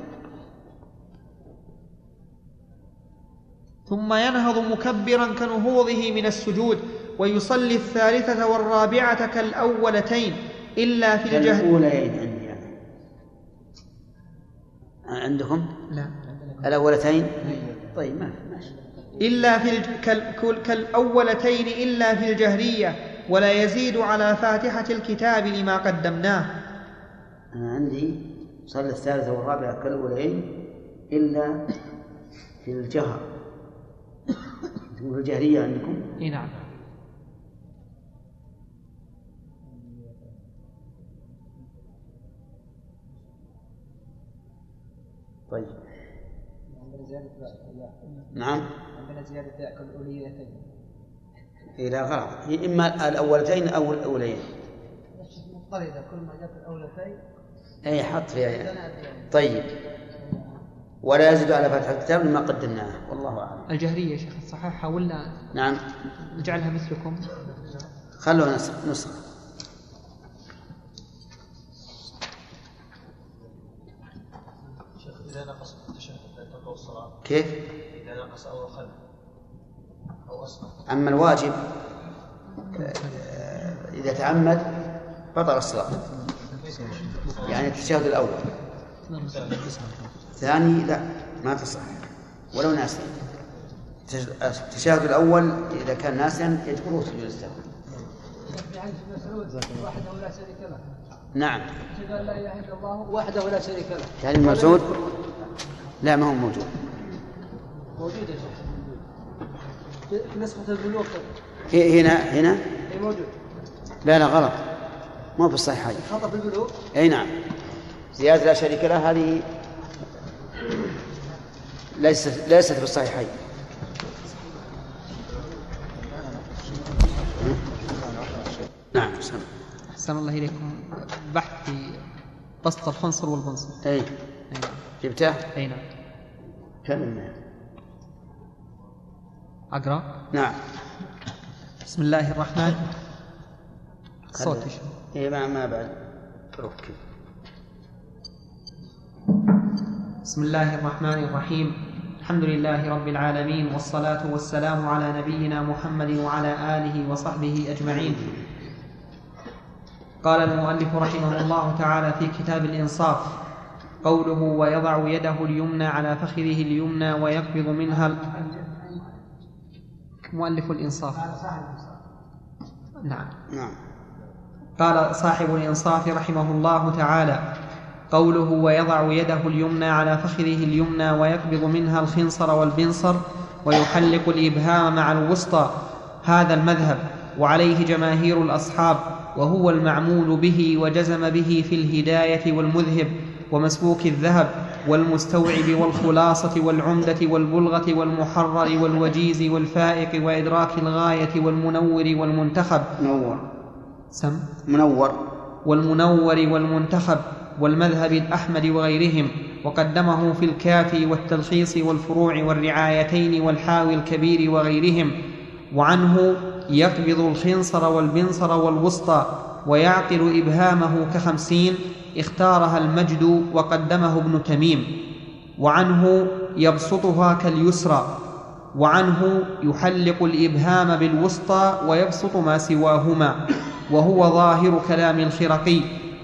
ثم ينهض مكبرا كنهوضه من السجود ويصلي الثالثة والرابعة كالأولتين إلا في الجهل. الأوليين عندي يعني. عندكم؟ لا. الأولتين؟ طيب ما ماشي إلا في الج... كال... كالأولتين إلا في الجهرية ولا يزيد على فاتحة الكتاب لما قدمناه. أنا عندي صلى الثالثة والرابعة كالأولين إلا في الجهر تقول الجهرية عندكم؟ إي نعم. طيب. عندنا زيادة نعم. عندنا زيادة ذاك الأوليتين إيه لا غلط. هي إما الأولتين أو الأولين. مضطردة كل ما جاءت الأولتين أي حط فيها طيب ولا يزيد على فتح الكتاب لما قدمناه والله أعلم. الجهرية يا شيخ الصحيحة ولا نعم نجعلها مثلكم؟ خلوها نسخه نسخة. شيخ إذا نقص التشهد الصلاة كيف؟ إذا أما الواجب إذا تعمد بطل الصلاة يعني التشهد الأول. ثاني لا ما تصح. ولو ناسيا التشهد الأول إذا كان ناسيا يجبره سجود السهو وحده لا شريك له نعم. أن لا إله إلا الله وحده لا شريك له يعني مسعود لا ما هو موجود. موجود يا شيخ في نسخة البلوغ. هنا هنا؟ موجود. لا لا غلط. ما في الصحيحين. خطأ في البلوغ أي نعم. زيادة لا شريك له هذه ليست ليست في الصحيحين. نعم سم. أحسن الله إليكم. بحث في بسط الخنصر والبنصر. أي. أي نعم. جبته؟ أي نعم. كم أقرأ. نعم. بسم الله الرحمن صوت خلي- اي ما ما بعد. ركب بسم الله الرحمن الرحيم. الحمد لله رب العالمين والصلاة والسلام على نبينا محمد وعلى آله وصحبه أجمعين. قال المؤلف رحمه الله تعالى في كتاب الإنصاف قوله ويضع يده اليمنى على فخذه اليمنى ويقبض منها ال- مؤلف الإنصاف. نعم. نعم. قال صاحب الإنصاف رحمه الله تعالى قوله ويضع يده اليمنى على فخذه اليمنى ويقبض منها الخنصر والبنصر ويحلق الإبهام مع الوسطى هذا المذهب وعليه جماهير الأصحاب وهو المعمول به وجزم به في الهداية والمذهب ومسبوك الذهب والمستوعب والخلاصة والعمدة والبلغة والمحرر والوجيز والفائق وإدراك الغاية والمنور والمنتخب. منور. سم. منور. والمنور والمنتخب والمذهب الأحمد وغيرهم وقدمه في الكافي والتلخيص والفروع والرعايتين والحاوي الكبير وغيرهم. وعنه يقبض الخنصر والبنصر والوسطى ويعقل إبهامه كخمسين اختارها المجد وقدمه ابن تميم. وعنه يبسطها كاليسرى وعنه يحلق الإبهام بالوسطى ويبسط ما سواهما وهو ظاهر كلام الخرقي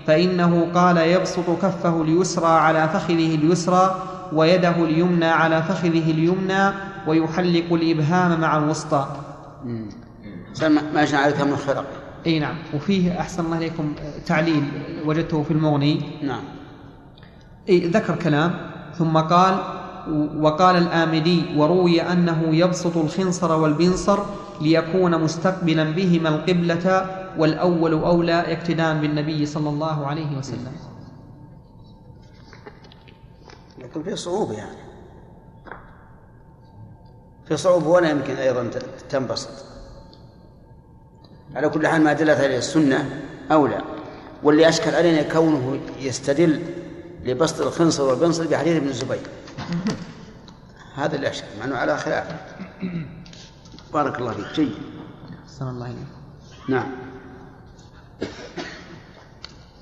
فإنه قال يبسط كفه اليسرى على فخذه اليسرى ويده اليمنى على فخذه اليمنى ويحلق الإبهام مع الوسطى. ما جاء عليك من الخرق. أي نعم. وفيه أحسن الله إليكم تعليل وجدته في المغني. نعم. إيه ذكر كلام ثم قال وقال الآمدي وروي أنه يبسط الخنصر والبنصر ليكون مستقبلا بهما القبلة والأول أولى اقتداء بالنبي صلى الله عليه وسلم. لكن في صعوبة يعني. في صعوبة ولا يمكن أيضا تنبسط. على كل حال ما دلت عليه السنة أولى. واللي أشكل علينا كونه يستدل لبسط الخنصر والبنصر بحديث ابن الزبير. هذا اللي أشكل مع أنه على خلاف. بارك الله فيك. جيد. أحسن الله إليك. نعم.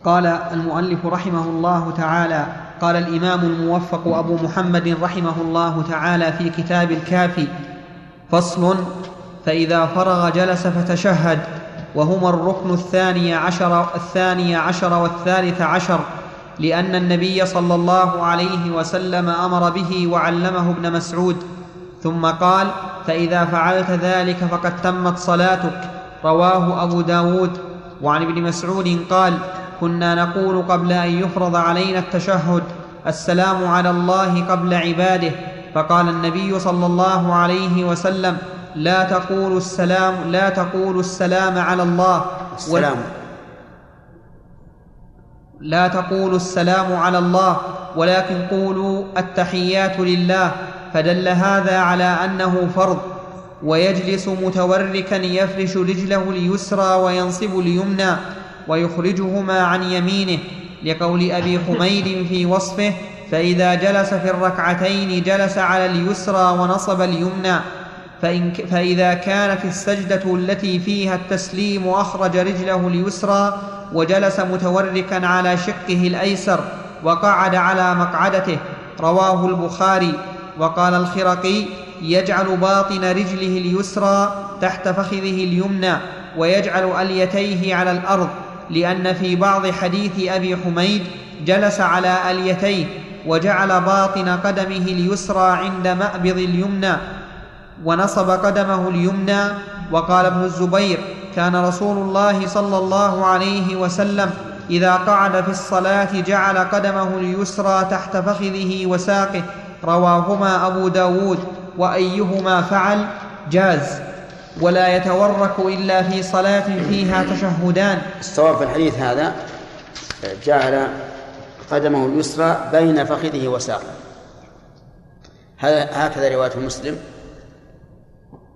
قال المؤلف رحمه الله تعالى قال الإمام الموفق أبو محمد رحمه الله تعالى في كتاب الكافي فصل فإذا فرغ جلس فتشهد وهما الركن الثاني عشر الثاني عشر والثالث عشر. لأن النبي صلى الله عليه وسلم أمر به وعلمه ابن مسعود ثم قال فإذا فعلت ذلك فقد تمت صلاتك رواه أبو داود. وعن ابن مسعود قال كنا نقول قبل أن يفرض علينا التشهد السلام على الله قبل عباده فقال النبي صلى الله عليه وسلم لا تقولوا السلام لا تقولوا السلام على الله السلام. لا تقولوا السلام على الله ولكن قولوا التحيات لله فدل هذا على أنه فرض. ويجلس متوركا يفرش رجله اليسرى وينصب اليمنى ويخرجهما عن يمينه. لقول أبي حميد في وصفه فإذا جلس في الركعتين جلس على اليسرى ونصب اليمنى فإن فإذا كانت السجدة التي فيها التسليم أخرج رجله اليسرى وجلس متوركا على شقه الأيسر وقعد على مقعدته. رواه البخاري. وقال الخرقي يجعل باطن رجله اليسرى تحت فخذه اليمنى ويجعل أليتيه على الأرض لأن في بعض حديث أبي حميد جلس على أليتيه وجعل باطن قدمه اليسرى عند مأبض اليمنى ونصب قدمه اليمنى. وقال ابن الزبير كان رسول الله صلى الله عليه وسلم إذا قعد في الصلاة جعل قدمه اليسرى تحت فخذه وساقه. رواهما أبو داود وأيهما فعل؟ جاز. ولا يتورك إلا في صلاة فيها تشهدان. الصواب في الحديث هذا جعل قدمه اليسرى بين فخذه وساقه. هكذا رواية مسلم.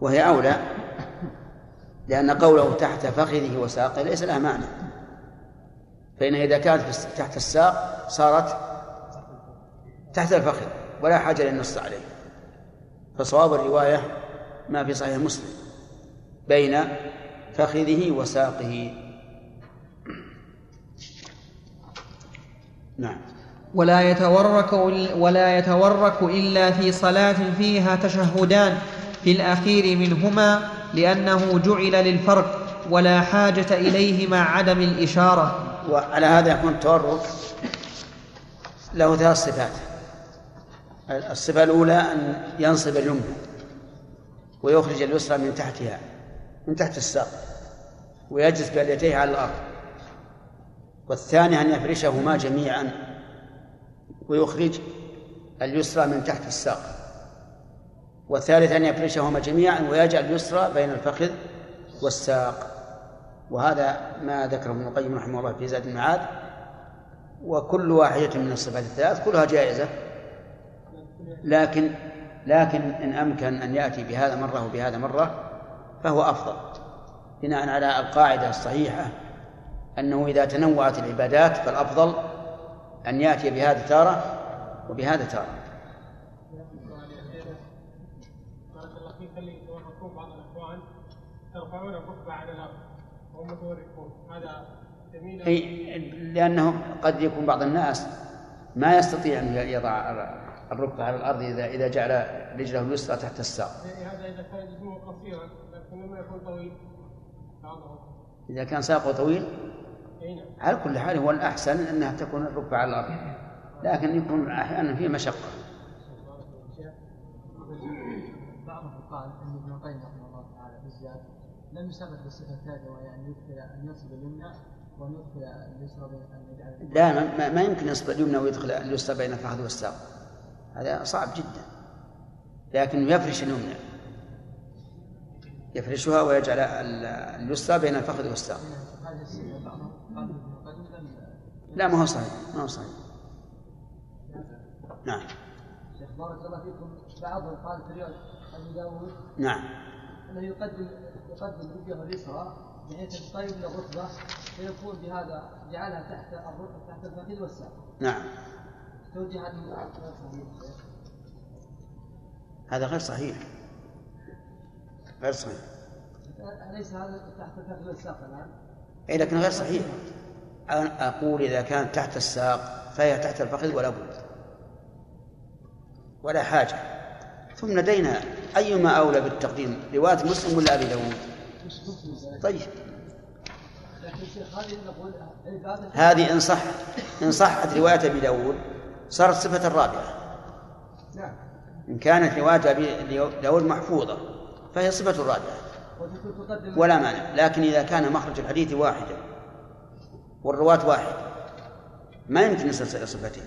وهي أولى. لأن قوله تحت فخذه وساقه ليس لها معنى. فإن إذا كانت تحت الساق صارت تحت الفخذ ولا حاجة للنص عليه. فصواب الرواية ما في صحيح مسلم بين فخذه وساقه. نعم. ولا يتورك ولا يتورك إلا في صلاة فيها تشهدان في الأخير منهما لأنه جعل للفرق ولا حاجة إليه مع عدم الإشارة. وعلى هذا يكون التورك له ثلاث صفات. الصفة الأولى أن ينصب اليمنى ويخرج اليسرى من تحتها من تحت الساق ويجلس بيديه على الأرض. والثاني أن يفرشهما جميعا ويخرج اليسرى من تحت الساق. والثالث أن يفرشهما جميعا ويجعل اليسرى بين الفخذ والساق. وهذا ما ذكره ابن القيم رحمه الله في زاد المعاد وكل واحدة من الصفات الثلاث كلها جائزة. لكن لكن إن أمكن أن يأتي بهذا مرة وبهذا مرة فهو أفضل. بناء على القاعدة الصحيحة أنه إذا تنوعت العبادات فالأفضل أن يأتي بهذا تارة وبهذا تارة ترفعون الركبة على الأرض. هذا جميل. أي لأنه قد يكون بعض الناس ما يستطيع أن يضع الركبة على الأرض إذا إذا جعل رجله اليسرى تحت الساق. هذا إذا كان جسمه قصيرا لكن لما يكون طويل. إذا كان ساقه طويل؟ نعم. على كل حال هو الأحسن أنها تكون الركبة على الأرض. لكن يكون أحيانا فيه مشقة. بعضهم قال أن ابن القيم رحمه الله تعالى بالذات لم وهي أن يدخل ينصب اليمنى يدخل اليسرى يجعل لا ما, ما يمكن يصب اليمنى ويدخل اليسرى بين الفخذ والساق. هذا صعب جدا. لكن يفرش اليمنى. يفرشها ويجعل اليسرى بين الفخذ والساق. لا ما هو صحيح ما هو صحيح. نعم. شيخ بارك الله فيكم. بعضهم قال في داوود نعم. أنه يقدم يقدم رجله اليسرى بحيث تقرب من الركبة فيكون بهذا جعلها تحت تحت الفخذ والساق. نعم. توجيه هذا هذا غير صحيح. غير صحيح. أليس هذا تحت الفخذ والساق الآن؟ أي لكن غير صحيح. أنا أقول إذا كانت تحت الساق فهي تحت الفخذ ولا بد. ولا حاجة. ثم لدينا أيما أولى بالتقديم رواية مسلم ولا أبي داود؟ طيب. هذه إن صح إن صحت رواية أبي داود صارت صفة الرابعة إن كانت رواية أبي داود محفوظة فهي صفة الرابعة ولا مانع لكن إذا كان مخرج الحديث واحدا والرواة واحد ما يمكن يصل صفتين.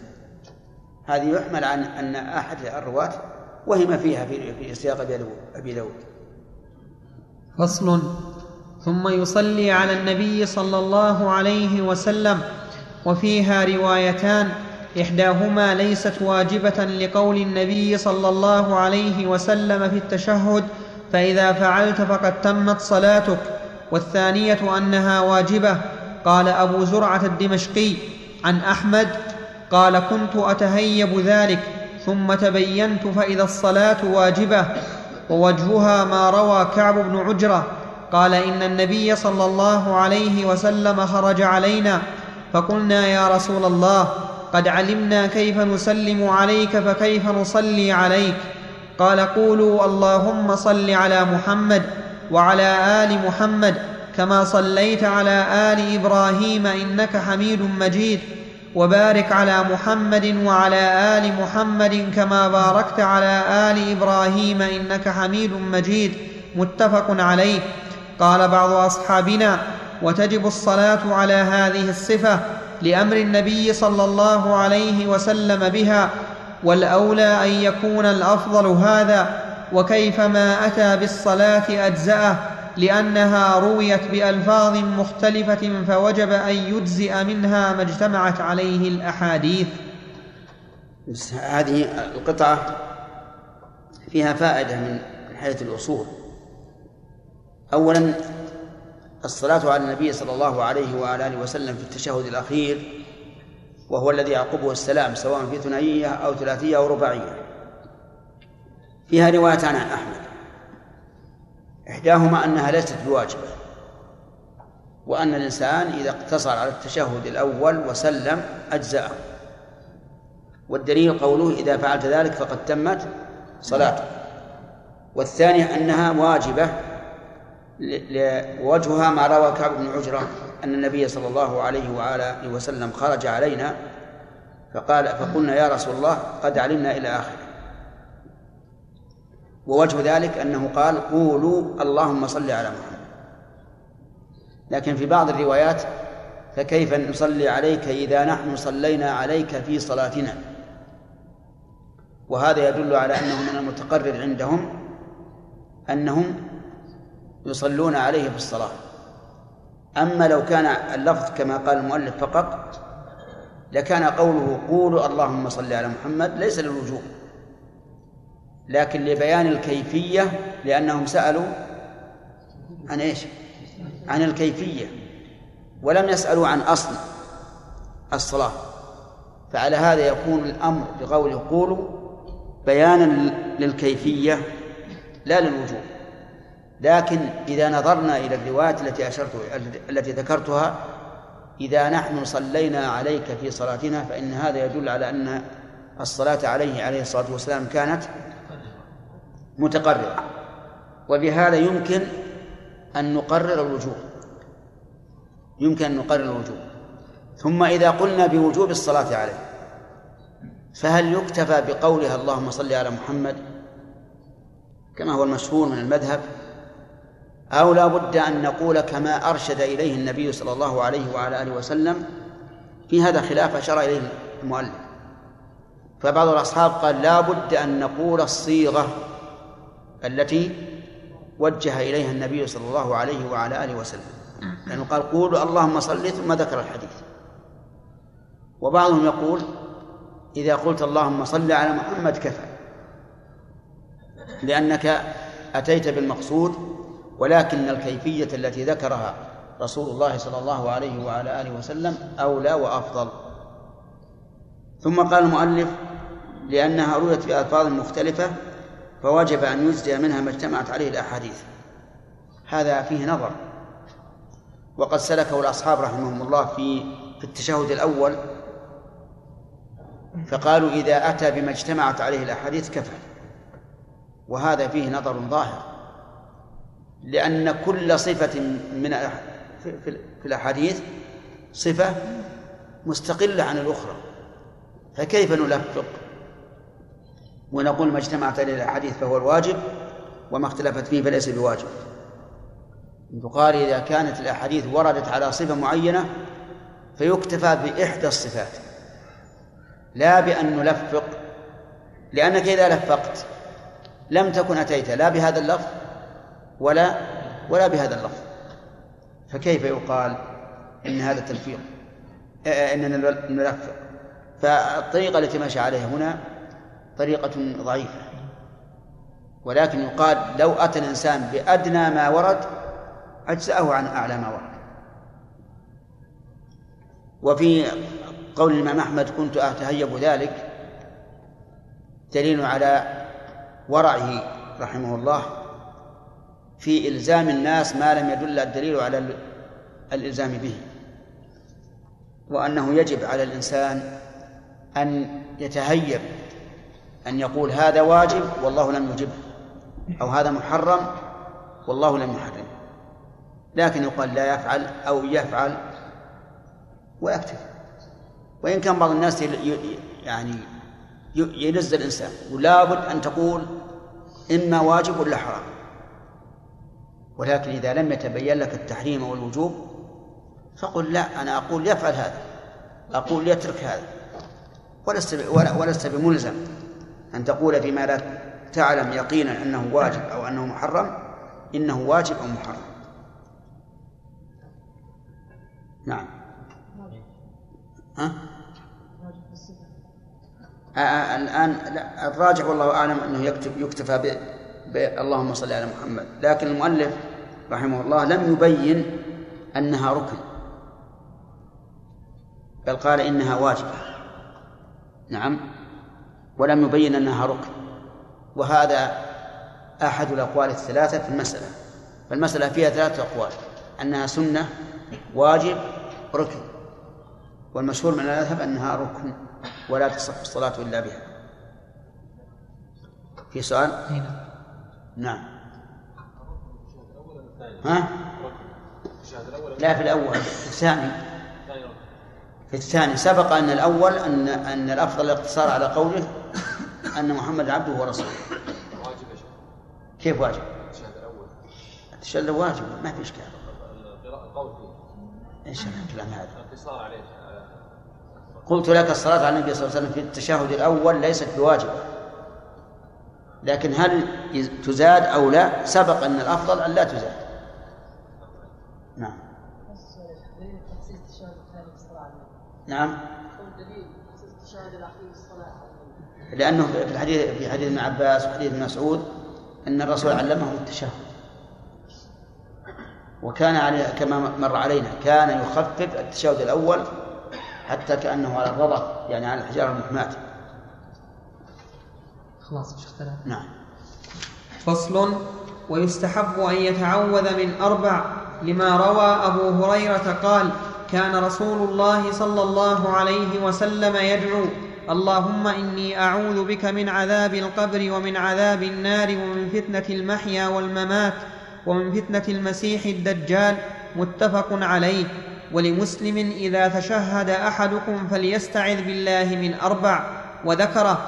هذه يحمل عن أن أحد الرواة وهم فيها في سياق أبي داود. فصل. ثم يصلي على النبي صلى الله عليه وسلم وفيها روايتان. إحداهما ليست واجبة لقول النبي صلى الله عليه وسلم في التشهد فإذا فعلت فقد تمت صلاتك. والثانية أنها واجبة. قال أبو زرعة الدمشقي عن أحمد قال كنت أتهيب ذلك. ثم تبينت فإذا الصلاة واجبة ووجهها ما روى كعب بن عجرة قال إن النبي صلى الله عليه وسلم خرج علينا فقلنا يا رسول الله قد علمنا كيف نسلم عليك فكيف نصلي عليك؟ قال قولوا اللهم صل على محمد وعلى آل محمد كما صليت على آل إبراهيم إنك حميد مجيد. وبارك على محمد وعلى آل محمد كما باركت على آل إبراهيم إنك حميد مجيد متفق عليه. قال بعض أصحابنا وتجب الصلاة على هذه الصفة لأمر النبي صلى الله عليه وسلم بها والأولى أن يكون الأفضل هذا وكيفما أتى بالصلاة أجزأه لأنها رويت بألفاظ مختلفة فوجب أن يجزئ منها ما اجتمعت عليه الأحاديث. بس هذه القطعة فيها فائدة من حيث الأصول. اولا الصلاة على النبي صلى الله عليه آله وسلم في التشهد الأخير وهو الذي يعقبه السلام سواء في ثنائية أو ثلاثية أو رباعية. فيها روايتان عن أحمد. إحداهما أنها ليست بواجبة وأن الإنسان إذا اقتصر على التشهد الأول وسلم أجزأه. والدليل قوله إذا فعلت ذلك فقد تمت صلاته. والثانية أنها واجبة ووجهها ما روى كعب بن عجرة أن النبي صلى الله عليه وآله وسلم خرج علينا فقال فقلنا يا رسول الله قد علمنا إلى آخره. ووجه ذلك أنه قال قولوا اللهم صل على محمد. لكن في بعض الروايات فكيف نصلي عليك إذا نحن صلينا عليك في صلاتنا؟ وهذا يدل على أنه من المتقرر عندهم أنهم يصلون عليه في الصلاة. أما لو كان اللفظ كما قال المؤلف فقط لكان قوله قولوا اللهم صل على محمد ليس للوجوب. لكن لبيان الكيفية لأنهم سألوا عن إيش؟ عن الكيفية ولم يسألوا عن أصل الصلاة. فعلى هذا يكون الأمر بقوله قولوا بيانا للكيفية لا للوجوب. لكن إذا نظرنا إلى الروايات التي أشرت التي ذكرتها إذا نحن صلينا عليك في صلاتنا فإن هذا يدل على أن الصلاة عليه عليه الصلاة والسلام كانت متقررة. وبهذا يمكن أن نقرر الوجوب. يمكن أن نقرر الوجوب. ثم إذا قلنا بوجوب الصلاة عليه فهل يكتفى بقولها اللهم صل على محمد كما هو المشهور من المذهب أو لا بد أن نقول كما أرشد إليه النبي صلى الله عليه وعلى آله وسلم؟ في هذا خلاف أشار إليه المؤلف. فبعض الأصحاب قال لا بد أن نقول الصيغة. التي وجه إليها النبي صلى الله عليه وعلى آله وسلم. لأنه قال قولوا اللهم صل ثم ذكر الحديث. وبعضهم يقول إذا قلت اللهم صل على محمد كفى. لأنك أتيت بالمقصود ولكن الكيفية التي ذكرها رسول الله صلى الله عليه وعلى آله وسلم أولى وأفضل. ثم قال المؤلف لأنها رويت بألفاظ مختلفة فوجب أن يجزي منها ما اجتمعت عليه الأحاديث. هذا فيه نظر. وقد سلكه الأصحاب رحمهم الله في في التشهد الأول فقالوا إذا أتى بما اجتمعت عليه الأحاديث كفى. وهذا فيه نظر ظاهر. لأن كل صفة من في الأحاديث صفة مستقلة عن الأخرى. فكيف نلفق؟ ونقول ما اجتمعت عليه الأحاديث فهو الواجب وما اختلفت فيه فليس بواجب. يقال إذا كانت الأحاديث وردت على صفة معينة فيكتفى بإحدى الصفات. لا بأن نلفق لأنك إذا لفقت لم تكن أتيت لا بهذا اللفظ ولا ولا بهذا اللفظ. فكيف يقال إن هذا تلفيق إننا نلفق. فالطريقة التي مشى عليها هنا طريقة ضعيفة. ولكن يقال لو أتى الإنسان بأدنى ما ورد أجزأه عن أعلى ما ورد. وفي قول الإمام أحمد كنت أتهيب ذلك دليل على ورعه رحمه الله في إلزام الناس ما لم يدل الدليل على الإلزام به وأنه يجب على الإنسان أن يتهيب أن يقول هذا واجب والله لم يجبه. أو هذا محرم والله لم يحرم لكن يقال لا يفعل أو يفعل ويكتفي. وإن كان بعض الناس يعني يلز الإنسان ولا بد أن تقول إما واجب ولا حرام. ولكن إذا لم يتبين لك التحريم والوجوب فقل لا أنا أقول يفعل هذا أقول يترك هذا ولست ولست بملزم. أن تقول فيما لا تعلم يقينا أنه واجب أو أنه محرم إنه واجب أو محرم. نعم. ها؟ آه، آه، الآن لا الراجح والله أعلم أنه يكتب يكتفى ب... ب... اللهم صل على محمد. لكن المؤلف رحمه الله لم يبين أنها ركن. بل قال إنها واجبة. نعم. ولم يبين أنها ركن. وهذا أحد الأقوال الثلاثة في المسألة. فالمسألة فيها ثلاثة أقوال. أنها سنة واجب ركن. والمشهور من المذهب أنها ركن ولا تصح الصلاة إلا بها. في سؤال؟ نعم. ها؟ لا في الأول في الثاني. في الثاني. سبق أن الأول أن أن الأفضل الاقتصار على قوله أن محمد عبده ورسوله. واجب كيف واجب؟ الشهادة الأول. التشهد واجب ما في إشكال. القول فيه. إيش الكلام هذا؟ الاقتصار عليه. قلت لك الصلاة على النبي صلى الله عليه وسلم في التشهد الأول ليست بواجبة لكن هل تزاد أو لا؟ سبق أن الأفضل أن لا تزاد. نعم. نعم. لأنه في الحديث في حديث ابن عباس وحديث ابن مسعود أن الرسول علمه التشهد. وكان عليه كما مر علينا كان يخفف التشهد الأول حتى كأنه على الرضا يعني على الحجارة المحماة. خلاص اختلف. نعم. فصل. ويستحب أن يتعوذ من أربع لما روى أبو هريرة قال كان رسول الله صلى الله عليه وسلم يدعو اللهم إني أعوذ بك من عذاب القبر ومن عذاب النار ومن فتنة المحيا والممات ومن فتنة المسيح الدجال متفق عليه. ولمسلم إذا تشهد أحدكم فليستعذ بالله من أربع وذكره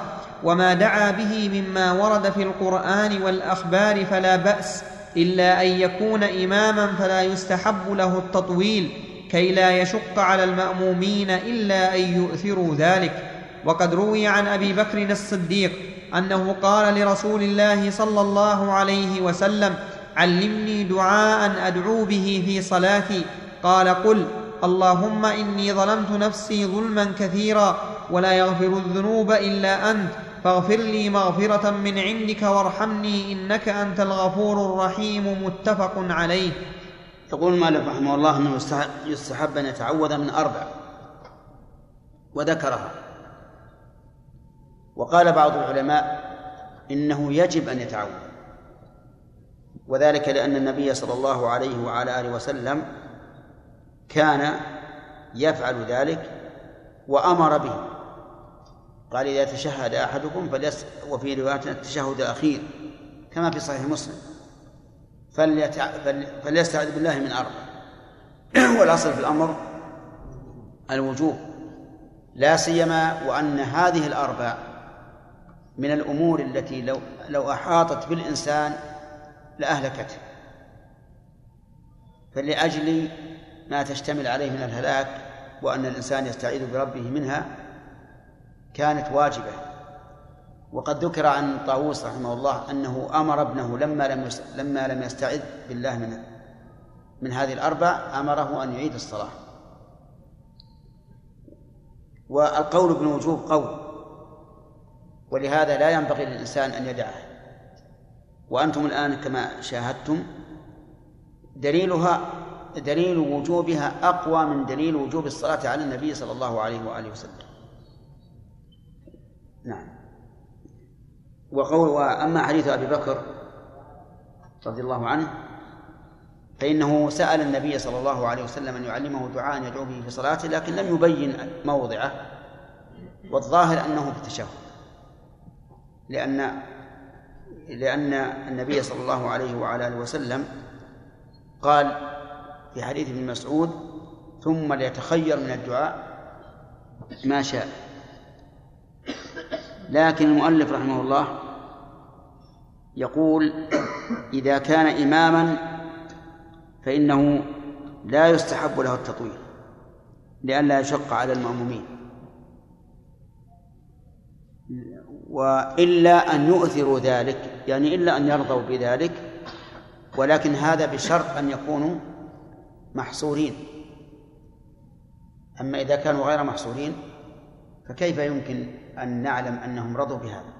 وما دعا به مما ورد في القرآن والأخبار فلا بأس إلا أن يكون إماما فلا يستحب له التطويل كي لا يشق على المأمومين إلا أن يؤثروا ذلك. وقد روي عن أبي بكر الصديق أنه قال لرسول الله صلى الله عليه وسلم علمني دعاء أدعو به في صلاتي. قال قل اللهم إني ظلمت نفسي ظلما كثيرا ولا يغفر الذنوب إلا أنت فاغفر لي مغفرة من عندك وارحمني إنك أنت الغفور الرحيم. متفق عليه. يقول المؤلف رحمه الله أنه يستحب أن يتعوذ من أربع وذكرها. وقال بعض العلماء إنه يجب أن يتعوذ وذلك لأن النبي صلى الله عليه وعلى آله وسلم كان يفعل ذلك وأمر به. قال إذا تشهد أحدكم فليس وفي رواية التشهد الأخير كما في صحيح مسلم فليتع... فليستعذ بالله من أربع والأصل في الأمر الوجوب لا سيما وأن هذه الأربع من الأمور التي لو لو أحاطت بالإنسان لأهلكته. فلأجل ما تشتمل عليه من الهلاك وأن الإنسان يستعيذ بربه منها كانت واجبة. وقد ذكر عن طاووس رحمه الله أنه أمر ابنه لما لم لما لم يستعذ بالله من من هذه الأربع أمره أن يعيد الصلاة. والقول بالوجوب قول ولهذا لا ينبغي للإنسان أن يدعه. وأنتم الآن كما شاهدتم دليلها دليل وجوبها أقوى من دليل وجوب الصلاة على النبي صلى الله عليه وآله وسلم. نعم. وقول وأما حديث أبي بكر رضي الله عنه فإنه سأل النبي صلى الله عليه وسلم أن يعلمه دعاء يدعو به في صلاته لكن لم يبين موضعه والظاهر أنه في التشهد. لأن لأن النبي صلى الله عليه وعلى آله وسلم قال في حديث ابن مسعود ثم ليتخير من الدعاء ما شاء. لكن المؤلف رحمه الله يقول إذا كان إماما فإنه لا يستحب له التطويل لئلا يشق على المأمومين. وإلا أن يؤثروا ذلك يعني إلا أن يرضوا بذلك ولكن هذا بشرط أن يكونوا محصورين. أما إذا كانوا غير محصورين فكيف يمكن أن نعلم أنهم رضوا بهذا؟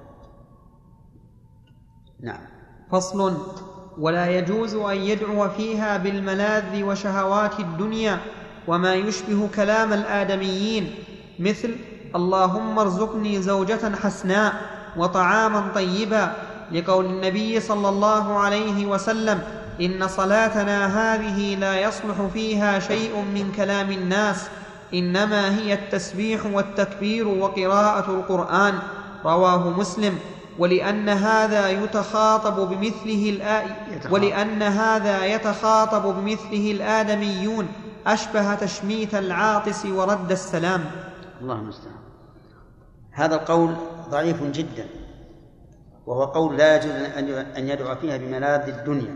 نعم. فصل ولا يجوز أن يدعو فيها بالملاذ وشهوات الدنيا وما يشبه كلام الآدميين مثل اللهم ارزقني زوجة حسناء وطعاما طيبا لقول النبي صلى الله عليه وسلم إن صلاتنا هذه لا يصلح فيها شيء من كلام الناس إنما هي التسبيح والتكبير وقراءة القرآن رواه مسلم ولأن هذا يتخاطب بمثله الآ... ولأن هذا يتخاطب بمثله الآدميون أشبه تشميت العاطس ورد السلام. الله المستعان هذا القول ضعيف جدا وهو قول لا يجوز أن يدعو فيها بملاذ الدنيا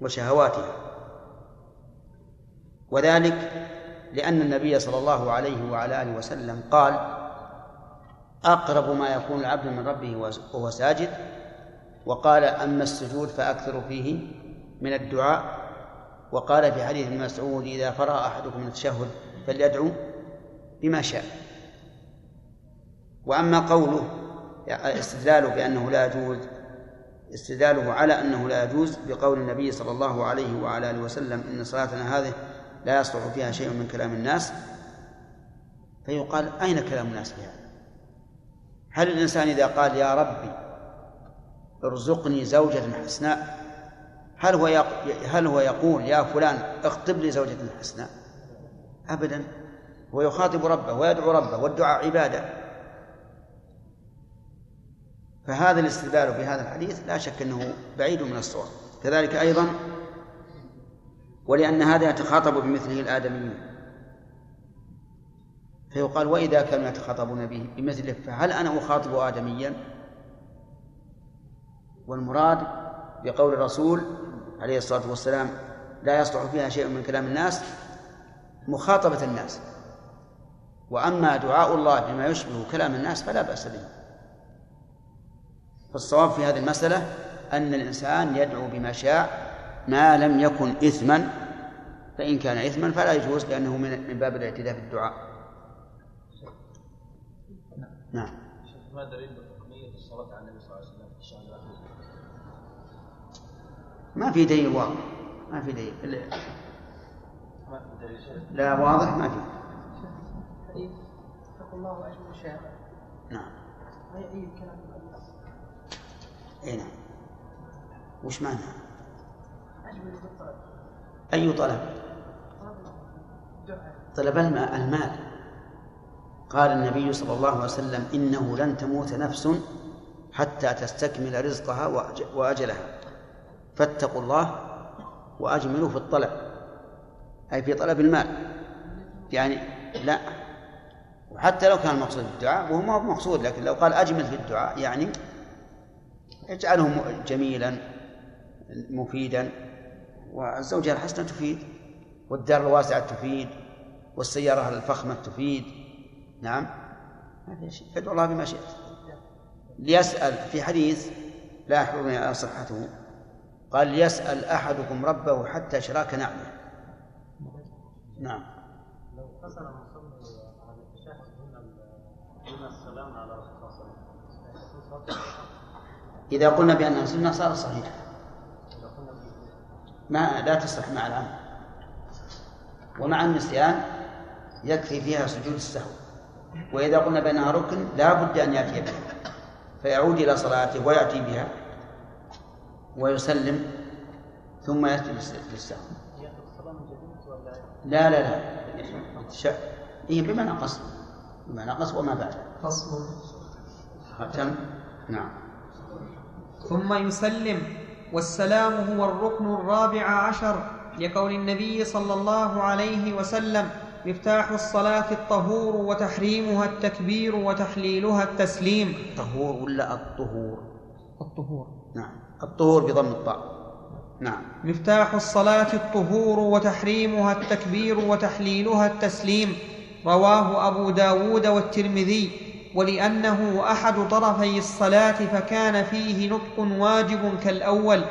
وشهواتها. وذلك لأن النبي صلى الله عليه وعلى آله وسلم قال أقرب ما يكون العبد من ربه وهو ساجد. وقال أما السجود فأكثر فيه من الدعاء. وقال في حديث ابن مسعود إذا فرغ أحدكم من التشهد فليدعو بما شاء. وأما قوله استدلاله بأنه لا يجوز استدلاله على أنه لا يجوز بقول النبي صلى الله عليه وعلى آله وسلم إن صلاتنا هذه لا يصلح فيها شيء من كلام الناس فيقال أين كلام الناس في هذا؟ هل الإنسان إذا قال يا ربي ارزقني زوجة حسناء هل هو هل هو يقول يا فلان اخطب لي زوجة حسناء؟ أبدا هو يخاطب ربه ويدعو ربه والدعاء عبادة فهذا الاستدلال في هذا الحديث لا شك أنه بعيد من الصواب. كذلك أيضا ولأن هذا يتخاطب بمثله الآدميون. فيقال وإذا كانوا يتخاطبون به بمثله فهل أنا أخاطب آدميا؟ والمراد بقول الرسول عليه الصلاة والسلام لا يصلح فيها شيء من كلام الناس مخاطبة الناس. وأما دعاء الله بما يشبه كلام الناس فلا بأس به. فالصواب في هذه المسألة أن الإنسان يدعو بما شاء ما لم يكن إثما فإن كان إثما فلا يجوز لأنه من باب الاعتداء في الدعاء. نعم. ما دليل الصلاة على النبي صلى الله عليه وسلم في الشهر الأخير؟ ما في دليل واضح. ما في دليل. ما في دليل. لا واضح ما في. حديث اتقوا الله الشهادة نعم. ما يؤيد كلام؟ اي نعم. وش معنى؟ اجمل أي طلب؟ طلب الماء المال. قال النبي صلى الله عليه وسلم إنه لن تموت نفس حتى تستكمل رزقها وأجلها. فاتقوا الله وأجملوا في الطلب. أي في طلب المال. يعني لا. وحتى لو كان المقصود الدعاء وهو ما هو مقصود لكن لو قال أجمل في الدعاء يعني اجعله جميلا مفيدا. والزوجة الحسنة تفيد والدار الواسعة تفيد والسيارة الفخمة تفيد. نعم. ما في شيء. ادعو الله بما شئت. ليسأل في حديث لا يحضرني على صحته. قال ليسأل أحدكم ربه حتى شراك نعمه. نعم. لو قصر المصلي على التشهد دون السلام على رسول الله صلى الله عليه وسلم. إذا قلنا بأنها سنة صار صحيح. ما لا تصح مع العمل ومع النسيان يكفي فيها سجود السهو. وإذا قلنا بأنها ركن لا بد أن يأتي بها. فيعود إلى صلاته ويأتي بها ويسلم ثم يسجد للسهو. لا لا لا. إيه بما نقص بما نقص وما بعد. فصل ختم نعم. ثم يسلم. والسلام هو الركن الرابع عشر لقول النبي صلى الله عليه وسلم مفتاح الصلاة الطهور وتحريمها التكبير وتحليلها التسليم. الطهور ولا الطهور؟ الطهور. نعم. الطهور بضم الطاء. نعم. مفتاح الصلاة الطهور وتحريمها التكبير وتحليلها التسليم. رواه أبو داود والترمذي. ولأنه أحد طرفي الصلاة فكان فيه نطق واجب كالأول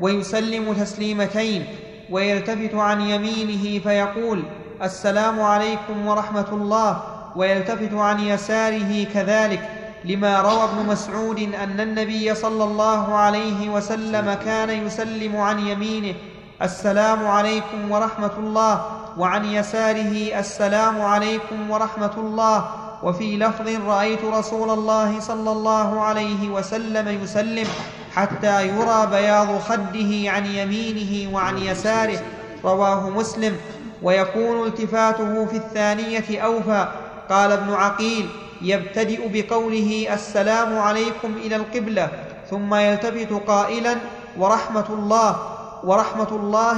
ويسلم تسليمتين ويلتفت عن يمينه فيقول السلام عليكم ورحمة الله ويلتفت عن يساره كذلك لما روى ابن مسعود أن النبي صلى الله عليه وسلم كان يسلم عن يمينه السلام عليكم ورحمة الله وعن يساره السلام عليكم ورحمة الله وفي لفظ رأيت رسول الله صلى الله عليه وسلم يسلم حتى يرى بياض خده عن يمينه وعن يساره. رواه مسلم. ويكون التفاته في الثانية أوفى. قال ابن عقيل يبتدئ بقوله السلام عليكم إلى القبلة ثم يلتفت قائلا ورحمة الله ورحمة الله.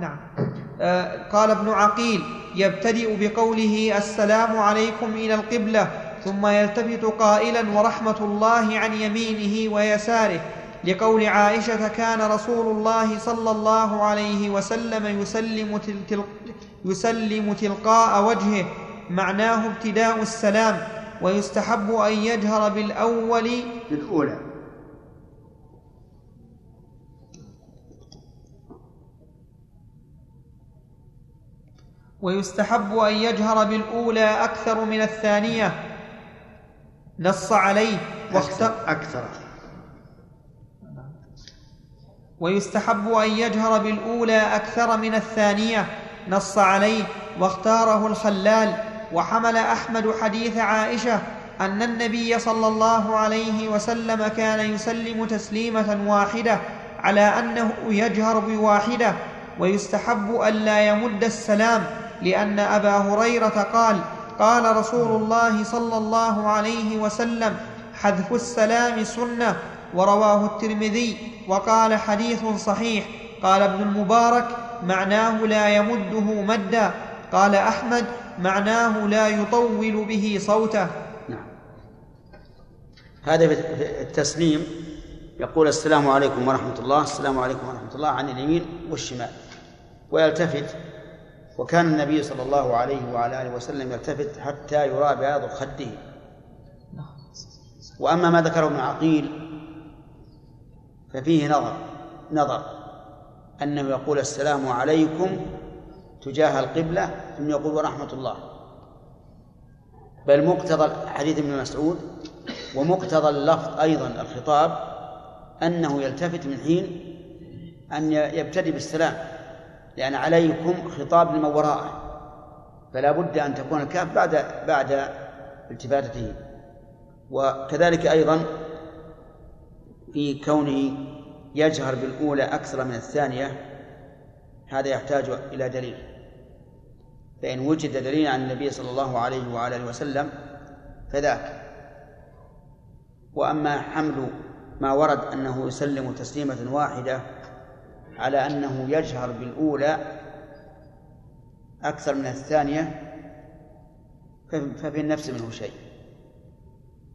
نعم. قال ابن عقيل يبتدئ بقوله السلام عليكم إلى القبلة ثم يلتفت قائلا ورحمة الله عن يمينه ويساره لقول عائشة كان رسول الله صلى الله عليه وسلم يسلم, تل يسلم تلقاء وجهه معناه ابتداء السلام ويستحب أن يجهر بالأول بالأولى. ويستحب أن يجهر بالأولى أكثر من الثانية. نص عليه أكثر, أكثر. ويستحب أن يجهر بالأولى أكثر من الثانية. نص عليه واختاره الخلال. وحمل أحمد حديث عائشة أن النبي صلى الله عليه وسلم كان يسلم تسليمة واحدة على أنه يجهر بواحدة. ويستحب الا يمد السلام. لأن أبا هريرة قال قال رسول الله صلى الله عليه وسلم حذف السلام سنة ورواه الترمذي وقال حديث صحيح. قال ابن المبارك معناه لا يمده مدا. قال أحمد معناه لا يطول به صوته. نعم. هذا التسليم. يقول السلام عليكم ورحمة الله. السلام عليكم ورحمة الله. عن اليمين والشمال. ويلتفت وكان النبي صلى الله عليه وعلى آله وسلم يلتفت حتى يرى بياض خده. وأما ما ذكره ابن عقيل ففيه نظر نظر أنه يقول السلام عليكم تجاه القبلة ثم يقول ورحمة الله. بل مقتضى حديث ابن مسعود ومقتضى اللفظ أيضا الخطاب أنه يلتفت من حين أن يبتدي بالسلام. لأن عليكم خطاب لمن وراءه فلا بد أن تكون الكاف بعد بعد التفاتته. وكذلك أيضا في كونه يجهر بالأولى أكثر من الثانية هذا يحتاج إلى دليل. فإن وجد دليل عن النبي صلى الله عليه وعلى آله وسلم فذاك. وأما حمل ما ورد أنه يسلم تسليمة واحدة على أنه يجهر بالأولى أكثر من الثانية ففي النفس منه شيء.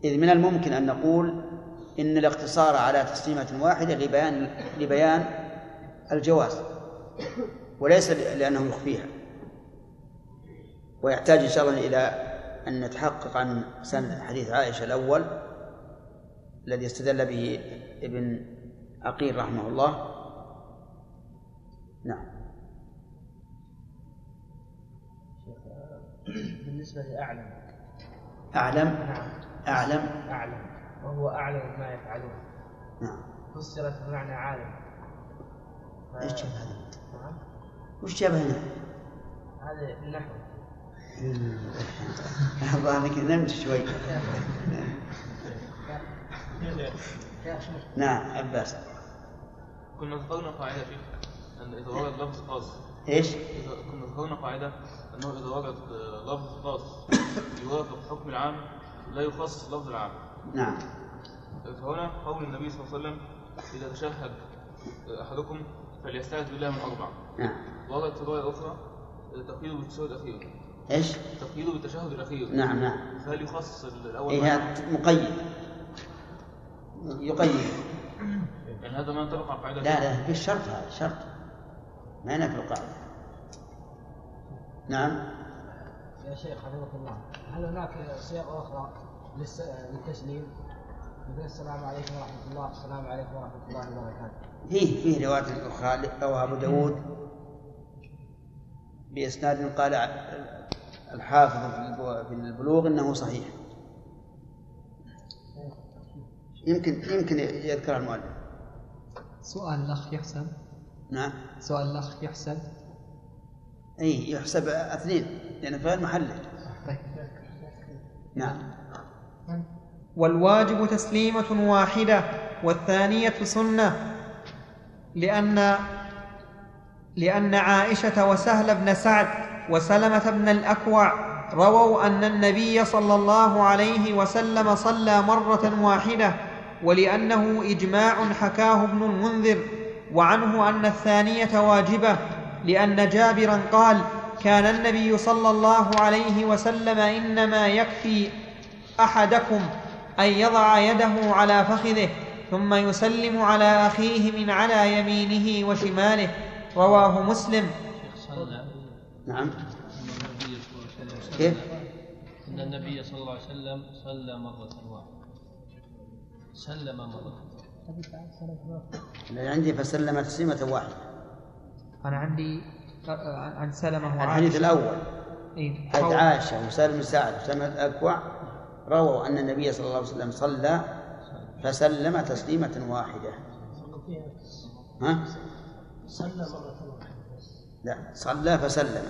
إذ من الممكن أن نقول إن الاقتصار على تسليمة واحدة لبيان لبيان الجواز وليس لأنه يخفيها. ويحتاج إن شاء الله إلى أن نتحقق عن سند حديث عائشة الأول الذي استدل به ابن عقيل رحمه الله. نعم. بالنسبة لأعلم. أعلم؟ نعم. أعلم. أعلم. وهو أعلم ما يفعلون. نعم. فسرت بمعنى عالم. ف... إيش جاب هذا؟ نعم. وش جاب هنا؟ هذا النحو. الظاهر انك نمت شوي. نعم. عباس. كنا ذكرنا قاعدة فيه إذا ورد لفظ خاص. إيش؟ إذا كنا ذكرنا قاعدة أنه إذا ورد لفظ خاص يوافق حكم العام لا يخصص لفظ العام. نعم. فهنا قول النبي صلى الله عليه وسلم إذا تشهد أحدكم فليستعذ بالله من أربع. نعم. وردت رواية أخرى تقييد بالتشهد الأخير. إيش؟ تقييد بالتشهد الأخير. نعم نعم. فهل يخصص الأول؟ إيه مقيد. يقيد. يعني هذا ما ينطبق على قاعدة لا لا في شرط هذا شرط. ما ينافي القاعدة. نعم. يا شيخ حفظك الله. هل هناك صيغ أخرى للتسليم؟ مثل السلام عليكم ورحمة الله السلام عليكم ورحمة الله وبركاته. فيه فيه روايات أخرى رواه أبو داود. بإسناد قال الحافظ في الب- في البلوغ إنه صحيح. يمكن يمكن يذكر المؤلف. سؤال الأخ يحسب نعم. سؤال الأخ يحسب؟ أي يحسب اثنين لأن في غير محله نعم. والواجب تسليمة واحدة والثانية سنة لأن لأن عائشة وسهل بن سعد وسلمة بن الأكوع رووا أن النبي صلى الله عليه وسلم صلى مرة واحدة ولأنه إجماع حكاه ابن المنذر. وعنه أن الثانية واجبة لأن جابرا قال كان النبي صلى الله عليه وسلم إنما يكفي أحدكم أن يضع يده على فخذه ثم يسلم على أخيه من على يمينه وشماله رواه مسلم. صلى نعم. أن النبي صلى الله عليه وسلم كيف؟ أن النبي صلى الله عليه وسلم صلى مرة واحدة. سلم مرة اللي عندي فسلم تسليمة واحدة. أنا عندي عن سلمة وعائشة. الحديث الأول. إيه. حديث عائشة وسالم بن سعد وسلمة الأكوع رووا أن النبي صلى الله عليه وسلم صلى فسلم تسليمة واحدة. ها؟ صلى مرة واحدة لا صلى فسلم.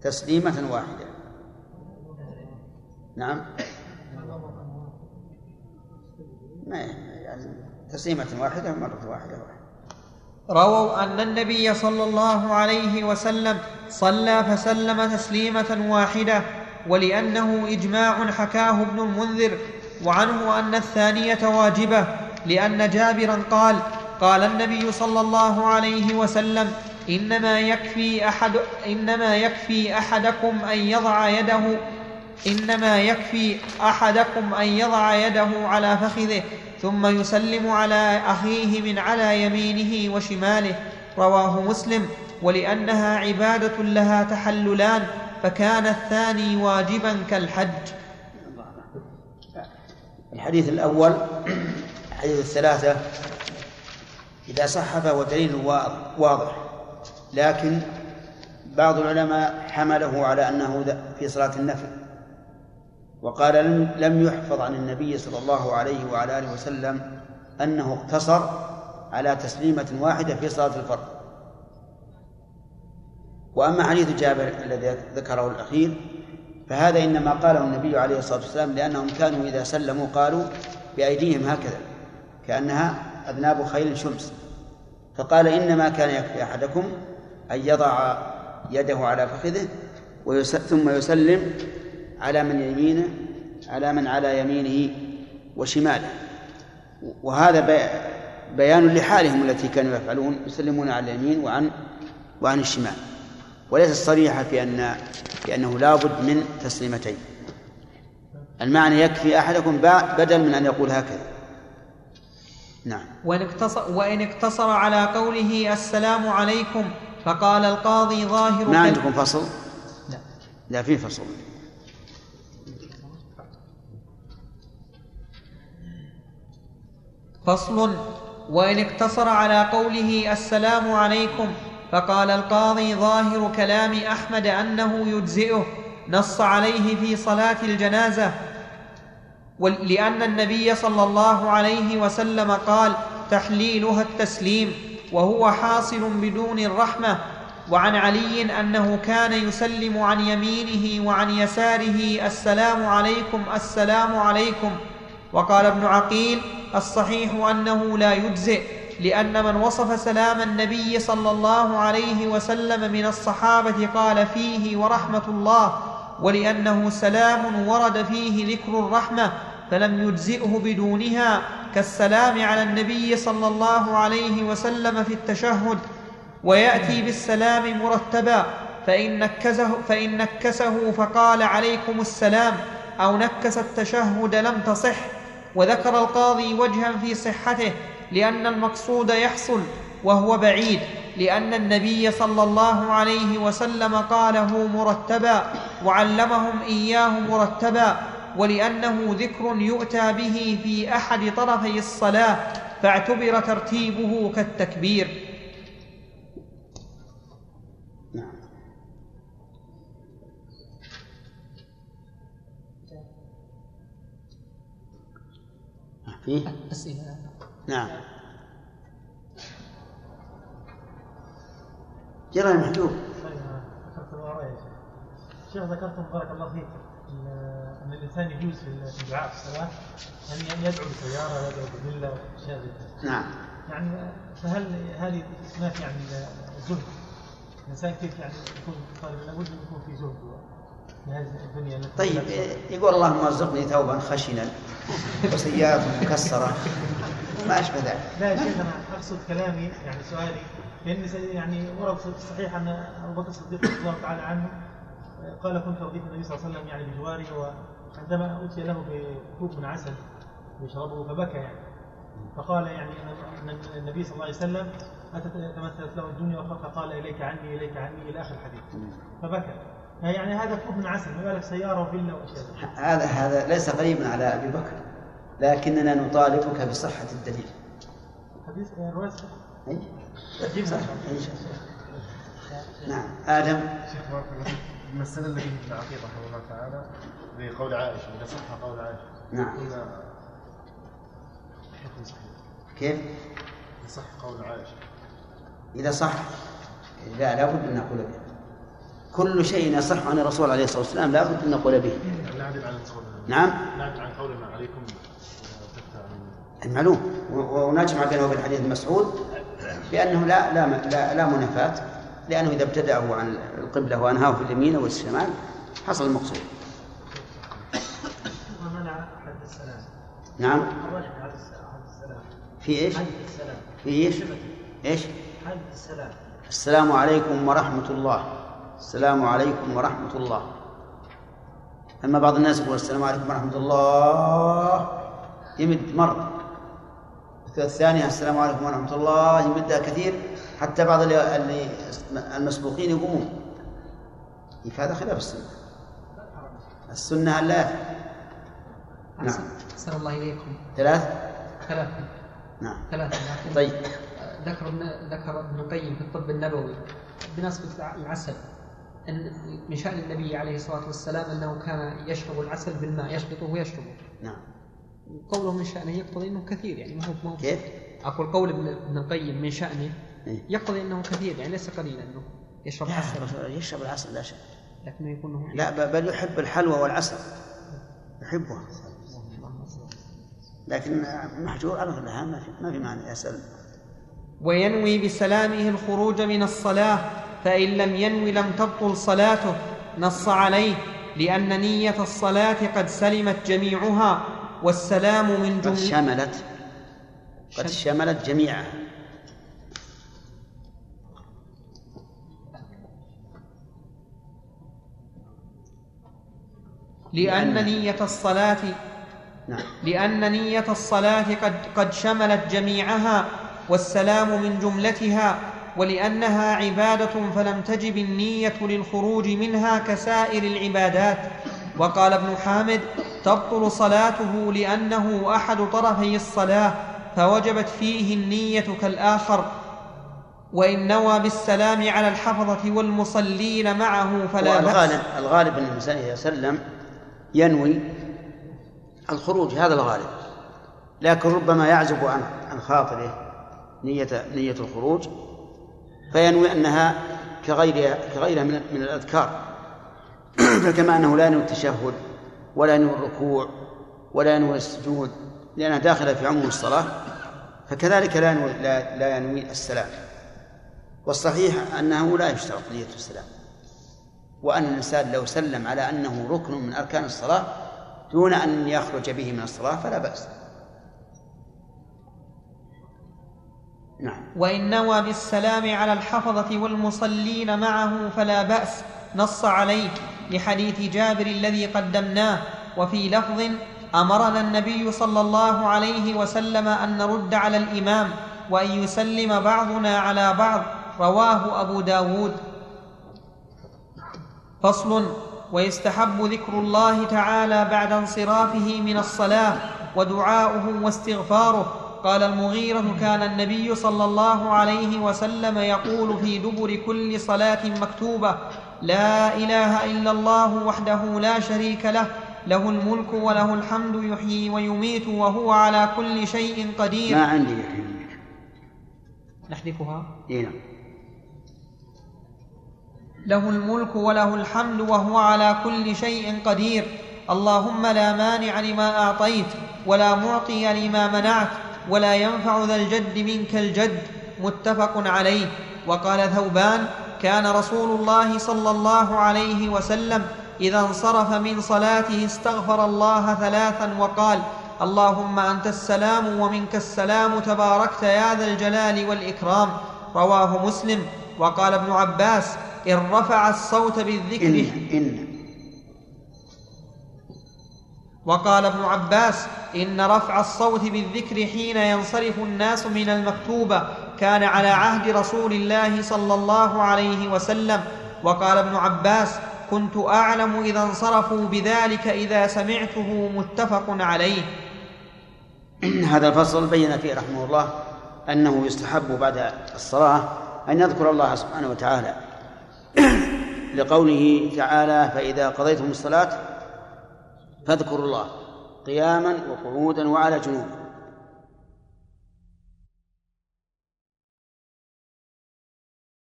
تسليمة واحدة. نعم. ما يعني تسليمة واحدة مرة واحدة رووا أن النبي صلى الله عليه وسلم صلى فسلم تسليمة واحدة ولأنه إجماع حكاه ابن المنذر وعنه أن الثانية واجبة لأن جابرا قال قال النبي صلى الله عليه وسلم إنما يكفي أحد إنما يكفي أحدكم أن يضع يده إنما يكفي أحدكم أن يضع يده على فخذه ثم يسلم على أخيه من على يمينه وشماله. رواه مسلم. ولأنها عبادة لها تحللان فكان الثاني واجبا كالحج. الحديث الأول حديث الثلاثة إذا صح فهو دليل وا- واضح. لكن بعض العلماء حمله على أنه في صلاة النفل. وقال لم- يحفظ عن النبي صلى الله عليه وعلى آله وسلم أنه اقتصر على تسليمة واحدة في صلاة الفرض وأما حديث جابر الذي ذكره الأخير فهذا إنما قاله النبي عليه الصلاة والسلام لأنهم كانوا إذا سلموا قالوا بأيديهم هكذا كأنها أذناب خيل شمس فقال إنما كان يكفي أحدكم أن يضع يده على فخذه. ثم يسلم على من يمينه على من على يمينه وشماله. وهذا بي... بيان لحالهم التي كانوا يفعلون يسلمون على اليمين وعن وعن الشمال. وليس الصريحة في أن في أنه لابد من تسليمتين. المعنى يكفي أحدكم بدل من أن يقول هكذا. نعم. وإن اقتصر, وإن اقتصر على قوله السلام عليكم فقال القاضي ظاهر ما عندكم فصل؟ لا. لا في فصل. فصل. وإن اقتصر على قوله السلام عليكم فقال القاضي ظاهر كلام أحمد أنه يجزئه نص عليه في صلاة الجنازة. ول- لأن النبي صلى الله عليه وسلم قال تحليلها التسليم وهو حاصل بدون الرحمة. وعن علي أنه كان يسلم عن يمينه وعن يساره السلام عليكم السلام عليكم. وقال ابن عقيل الصحيح أنه لا يجزئ لأن من وصف سلام النبي صلى الله عليه وسلم من الصحابة قال فيه ورحمة الله ولأنه سلام ورد فيه ذكر الرحمة فلم يجزئه بدونها كالسلام على النبي صلى الله عليه وسلم في التشهد ويأتي بالسلام مرتبا فإن نكسه, فإن نكسه فقال عليكم السلام أو نكس التشهد لم تصح. وذكر القاضي وجها في صحته لأن المقصود يحصل وهو بعيد لأن النبي صلى الله عليه وسلم قاله مرتبا وعلمهم إياه مرتبا ولأنه ذكر يؤتى به في أحد طرفي الصلاة فاعتبر ترتيبه كالتكبير. فيه؟ أسئلة نعم. يلا يا محجوب ذكرت الوراء يا شيخ شيخ ذكرتم بارك الله فيك ان أن الإنسان يجوز في الدعاء في الصلاة أن يدعو بسيارة يدعو بفيلا واشياء زي كذا نعم. يعني فهل هذه هناك يعني زهد؟ الإنسان كيف يعني يكون طالب لابد أن يكون في زهد في هذه الدنيا التي طيب يقول اللهم ارزقني ثوبا خشنا وسيارة مكسرة. ما أشبه ذلك. لا يا شيخ أنا أقصد كلامي يعني سؤالي لأن يعني ورد في الصحيح أن أبو بكر الصديق رضي الله تعالى عنه قال كنت رديف النبي صلى الله عليه وسلم يعني بجواره وعندما اتي له بكوب من عسل يشربه فبكى يعني. فقال يعني ان النبي صلى الله عليه وسلم اتت تمثلت له الدنيا فقال إليك عني إليك عني إلى آخر الحديث. فبكى. يعني هذا كوب من عسل ما بالك سيارة وفيلا واشياء هذا هذا ليس قريبا على أبي بكر لكننا نطالبك بصحة الدليل. حديث رواية أي صح أي نعم. آدم؟ شيخ بارك الله فيك. التي في العقيدة رحمه الله تعالى بقول عائشة إذا صح قول عائشة. نعم. قلنا حكم صحيح. كيف؟ إذا صح قول عائشة. إذا صح لا لابد أن نقول به. كل شيء يصح عن الرسول عليه الصلاة والسلام لابد أن نقول به. عن نعم؟ عليكم. المعلوم. ونجمع بينه وبين حديث مسعود بأنه لا لا لا, لا منافاة لأنه إذا ابتدأه عن القبلة وأنهاه في اليمين أو الشمال حصل المقصود. نعم؟ في إيش؟ في إيش؟ إيش؟ السلام عليكم ورحمة الله. السلام عليكم ورحمة الله. أما بعض الناس يقول السلام عليكم ورحمة الله يمد مرة. الثانية السلام عليكم ورحمة الله يمدها كثير حتى بعض اللي المسبوقين يقومون. هذا خلاف السنة. السنة أن لا يفعل. نعم. أحسن. الله إليكم. ثلاث ثلاثة. نعم. ثلاثة. طيب. ذكر ذكر ابن القيم في الطب النبوي بنسبة العسل. أن من شأن النبي عليه الصلاة والسلام أنه كان يشرب العسل بالماء يشبطه ويشربه. نعم. قوله من شأنه يقتضي أنه كثير يعني ما هو ما هو كيف؟ أقول قول ابن القيم من شأنه إيه؟ يقتضي أنه كثير يعني ليس قليلا أنه يشرب لا عسل الرسول يشرب العسل لا شك. لكنه يكون هو لا بل يحب الحلوى والعسل. يحبها. لكن محجور على كلها ما في ما في معنى يسأل وينوي بسلامه الخروج من الصلاة. فإن لم ينوي لم تبطل صلاته نص عليه لأن نية الصلاة قد سلمت جميعها والسلام من قد جملة شملت قد شملت جميعها. لأن نية الصلاة نعم. لأن نية الصلاة قد قد شملت جميعها والسلام من جملتها ولأنها عبادة فلم تجب النية للخروج منها كسائر العبادات. وقال ابن حامد تبطل صلاته لأنه أحد طرفي الصلاة فوجبت فيه النية كالآخر. وإن نوى بالسلام على الحفظة والمصلين معه فلا بأس. الغالب الغالب ان الانسان اذا سلم ينوي الخروج هذا الغالب. لكن ربما يعزب عن عن خاطره نية نية الخروج. فينوي أنها كغيرها كغيرها من من الأذكار. فكما أنه لا ينوي التشهد ولا ينوي الركوع ولا ينوي السجود لأنها داخلة في عموم الصلاة فكذلك لا ينوي لا, لا ينوي السلام. والصحيح أنه لا يشترط نية السلام. وأن الإنسان لو سلم على أنه ركن من أركان الصلاة دون أن يخرج به من الصلاة فلا بأس. نعم. وإن نوى بالسلام على الحفظة والمصلين معه فلا بأس نص عليه لحديث جابر الذي قدمناه. وفي لفظ أمرنا النبي صلى الله عليه وسلم أن نرد على الإمام وأن يسلم بعضنا على بعض. رواه أبو داود. فصل ويستحب ذكر الله تعالى بعد انصرافه من الصلاة ودعاؤه واستغفاره. قال المغيرة كان النبي صلى الله عليه وسلم يقول في دبر كل صلاة مكتوبة لا إله إلا الله وحده لا شريك له له الملك وله الحمد يحيي ويميت وهو على كل شيء قدير. ما عندي يحيي ويميت نحذفها؟ إيه نعم. له الملك وله الحمد وهو على كل شيء قدير. اللهم لا مانع لما أعطيت ولا معطي لما منعت. ولا ينفع ذا الجد منك الجد متفق عليه. وقال ثوبان كان رسول الله صلى الله عليه وسلم إذا انصرف من صلاته استغفر الله ثلاثا وقال اللهم أنت السلام ومنك السلام تباركت يا ذا الجلال والإكرام. رواه مسلم. وقال ابن عباس إن رفع الصوت بالذكر إن, إن. وقال ابن عباس إن رفع الصوت بالذكر حين ينصرف الناس من المكتوبة كان على عهد رسول الله صلى الله عليه وسلم. وقال ابن عباس كنت أعلم إذا انصرفوا بذلك إذا سمعته متفق عليه. هذا الفصل بين فيه رحمه الله أنه يستحب بعد الصلاة أن يذكر الله سبحانه وتعالى. لقوله تعالى فإذا قضيتم الصلاة فاذكروا الله قياما وقعودا وعلى جنوب.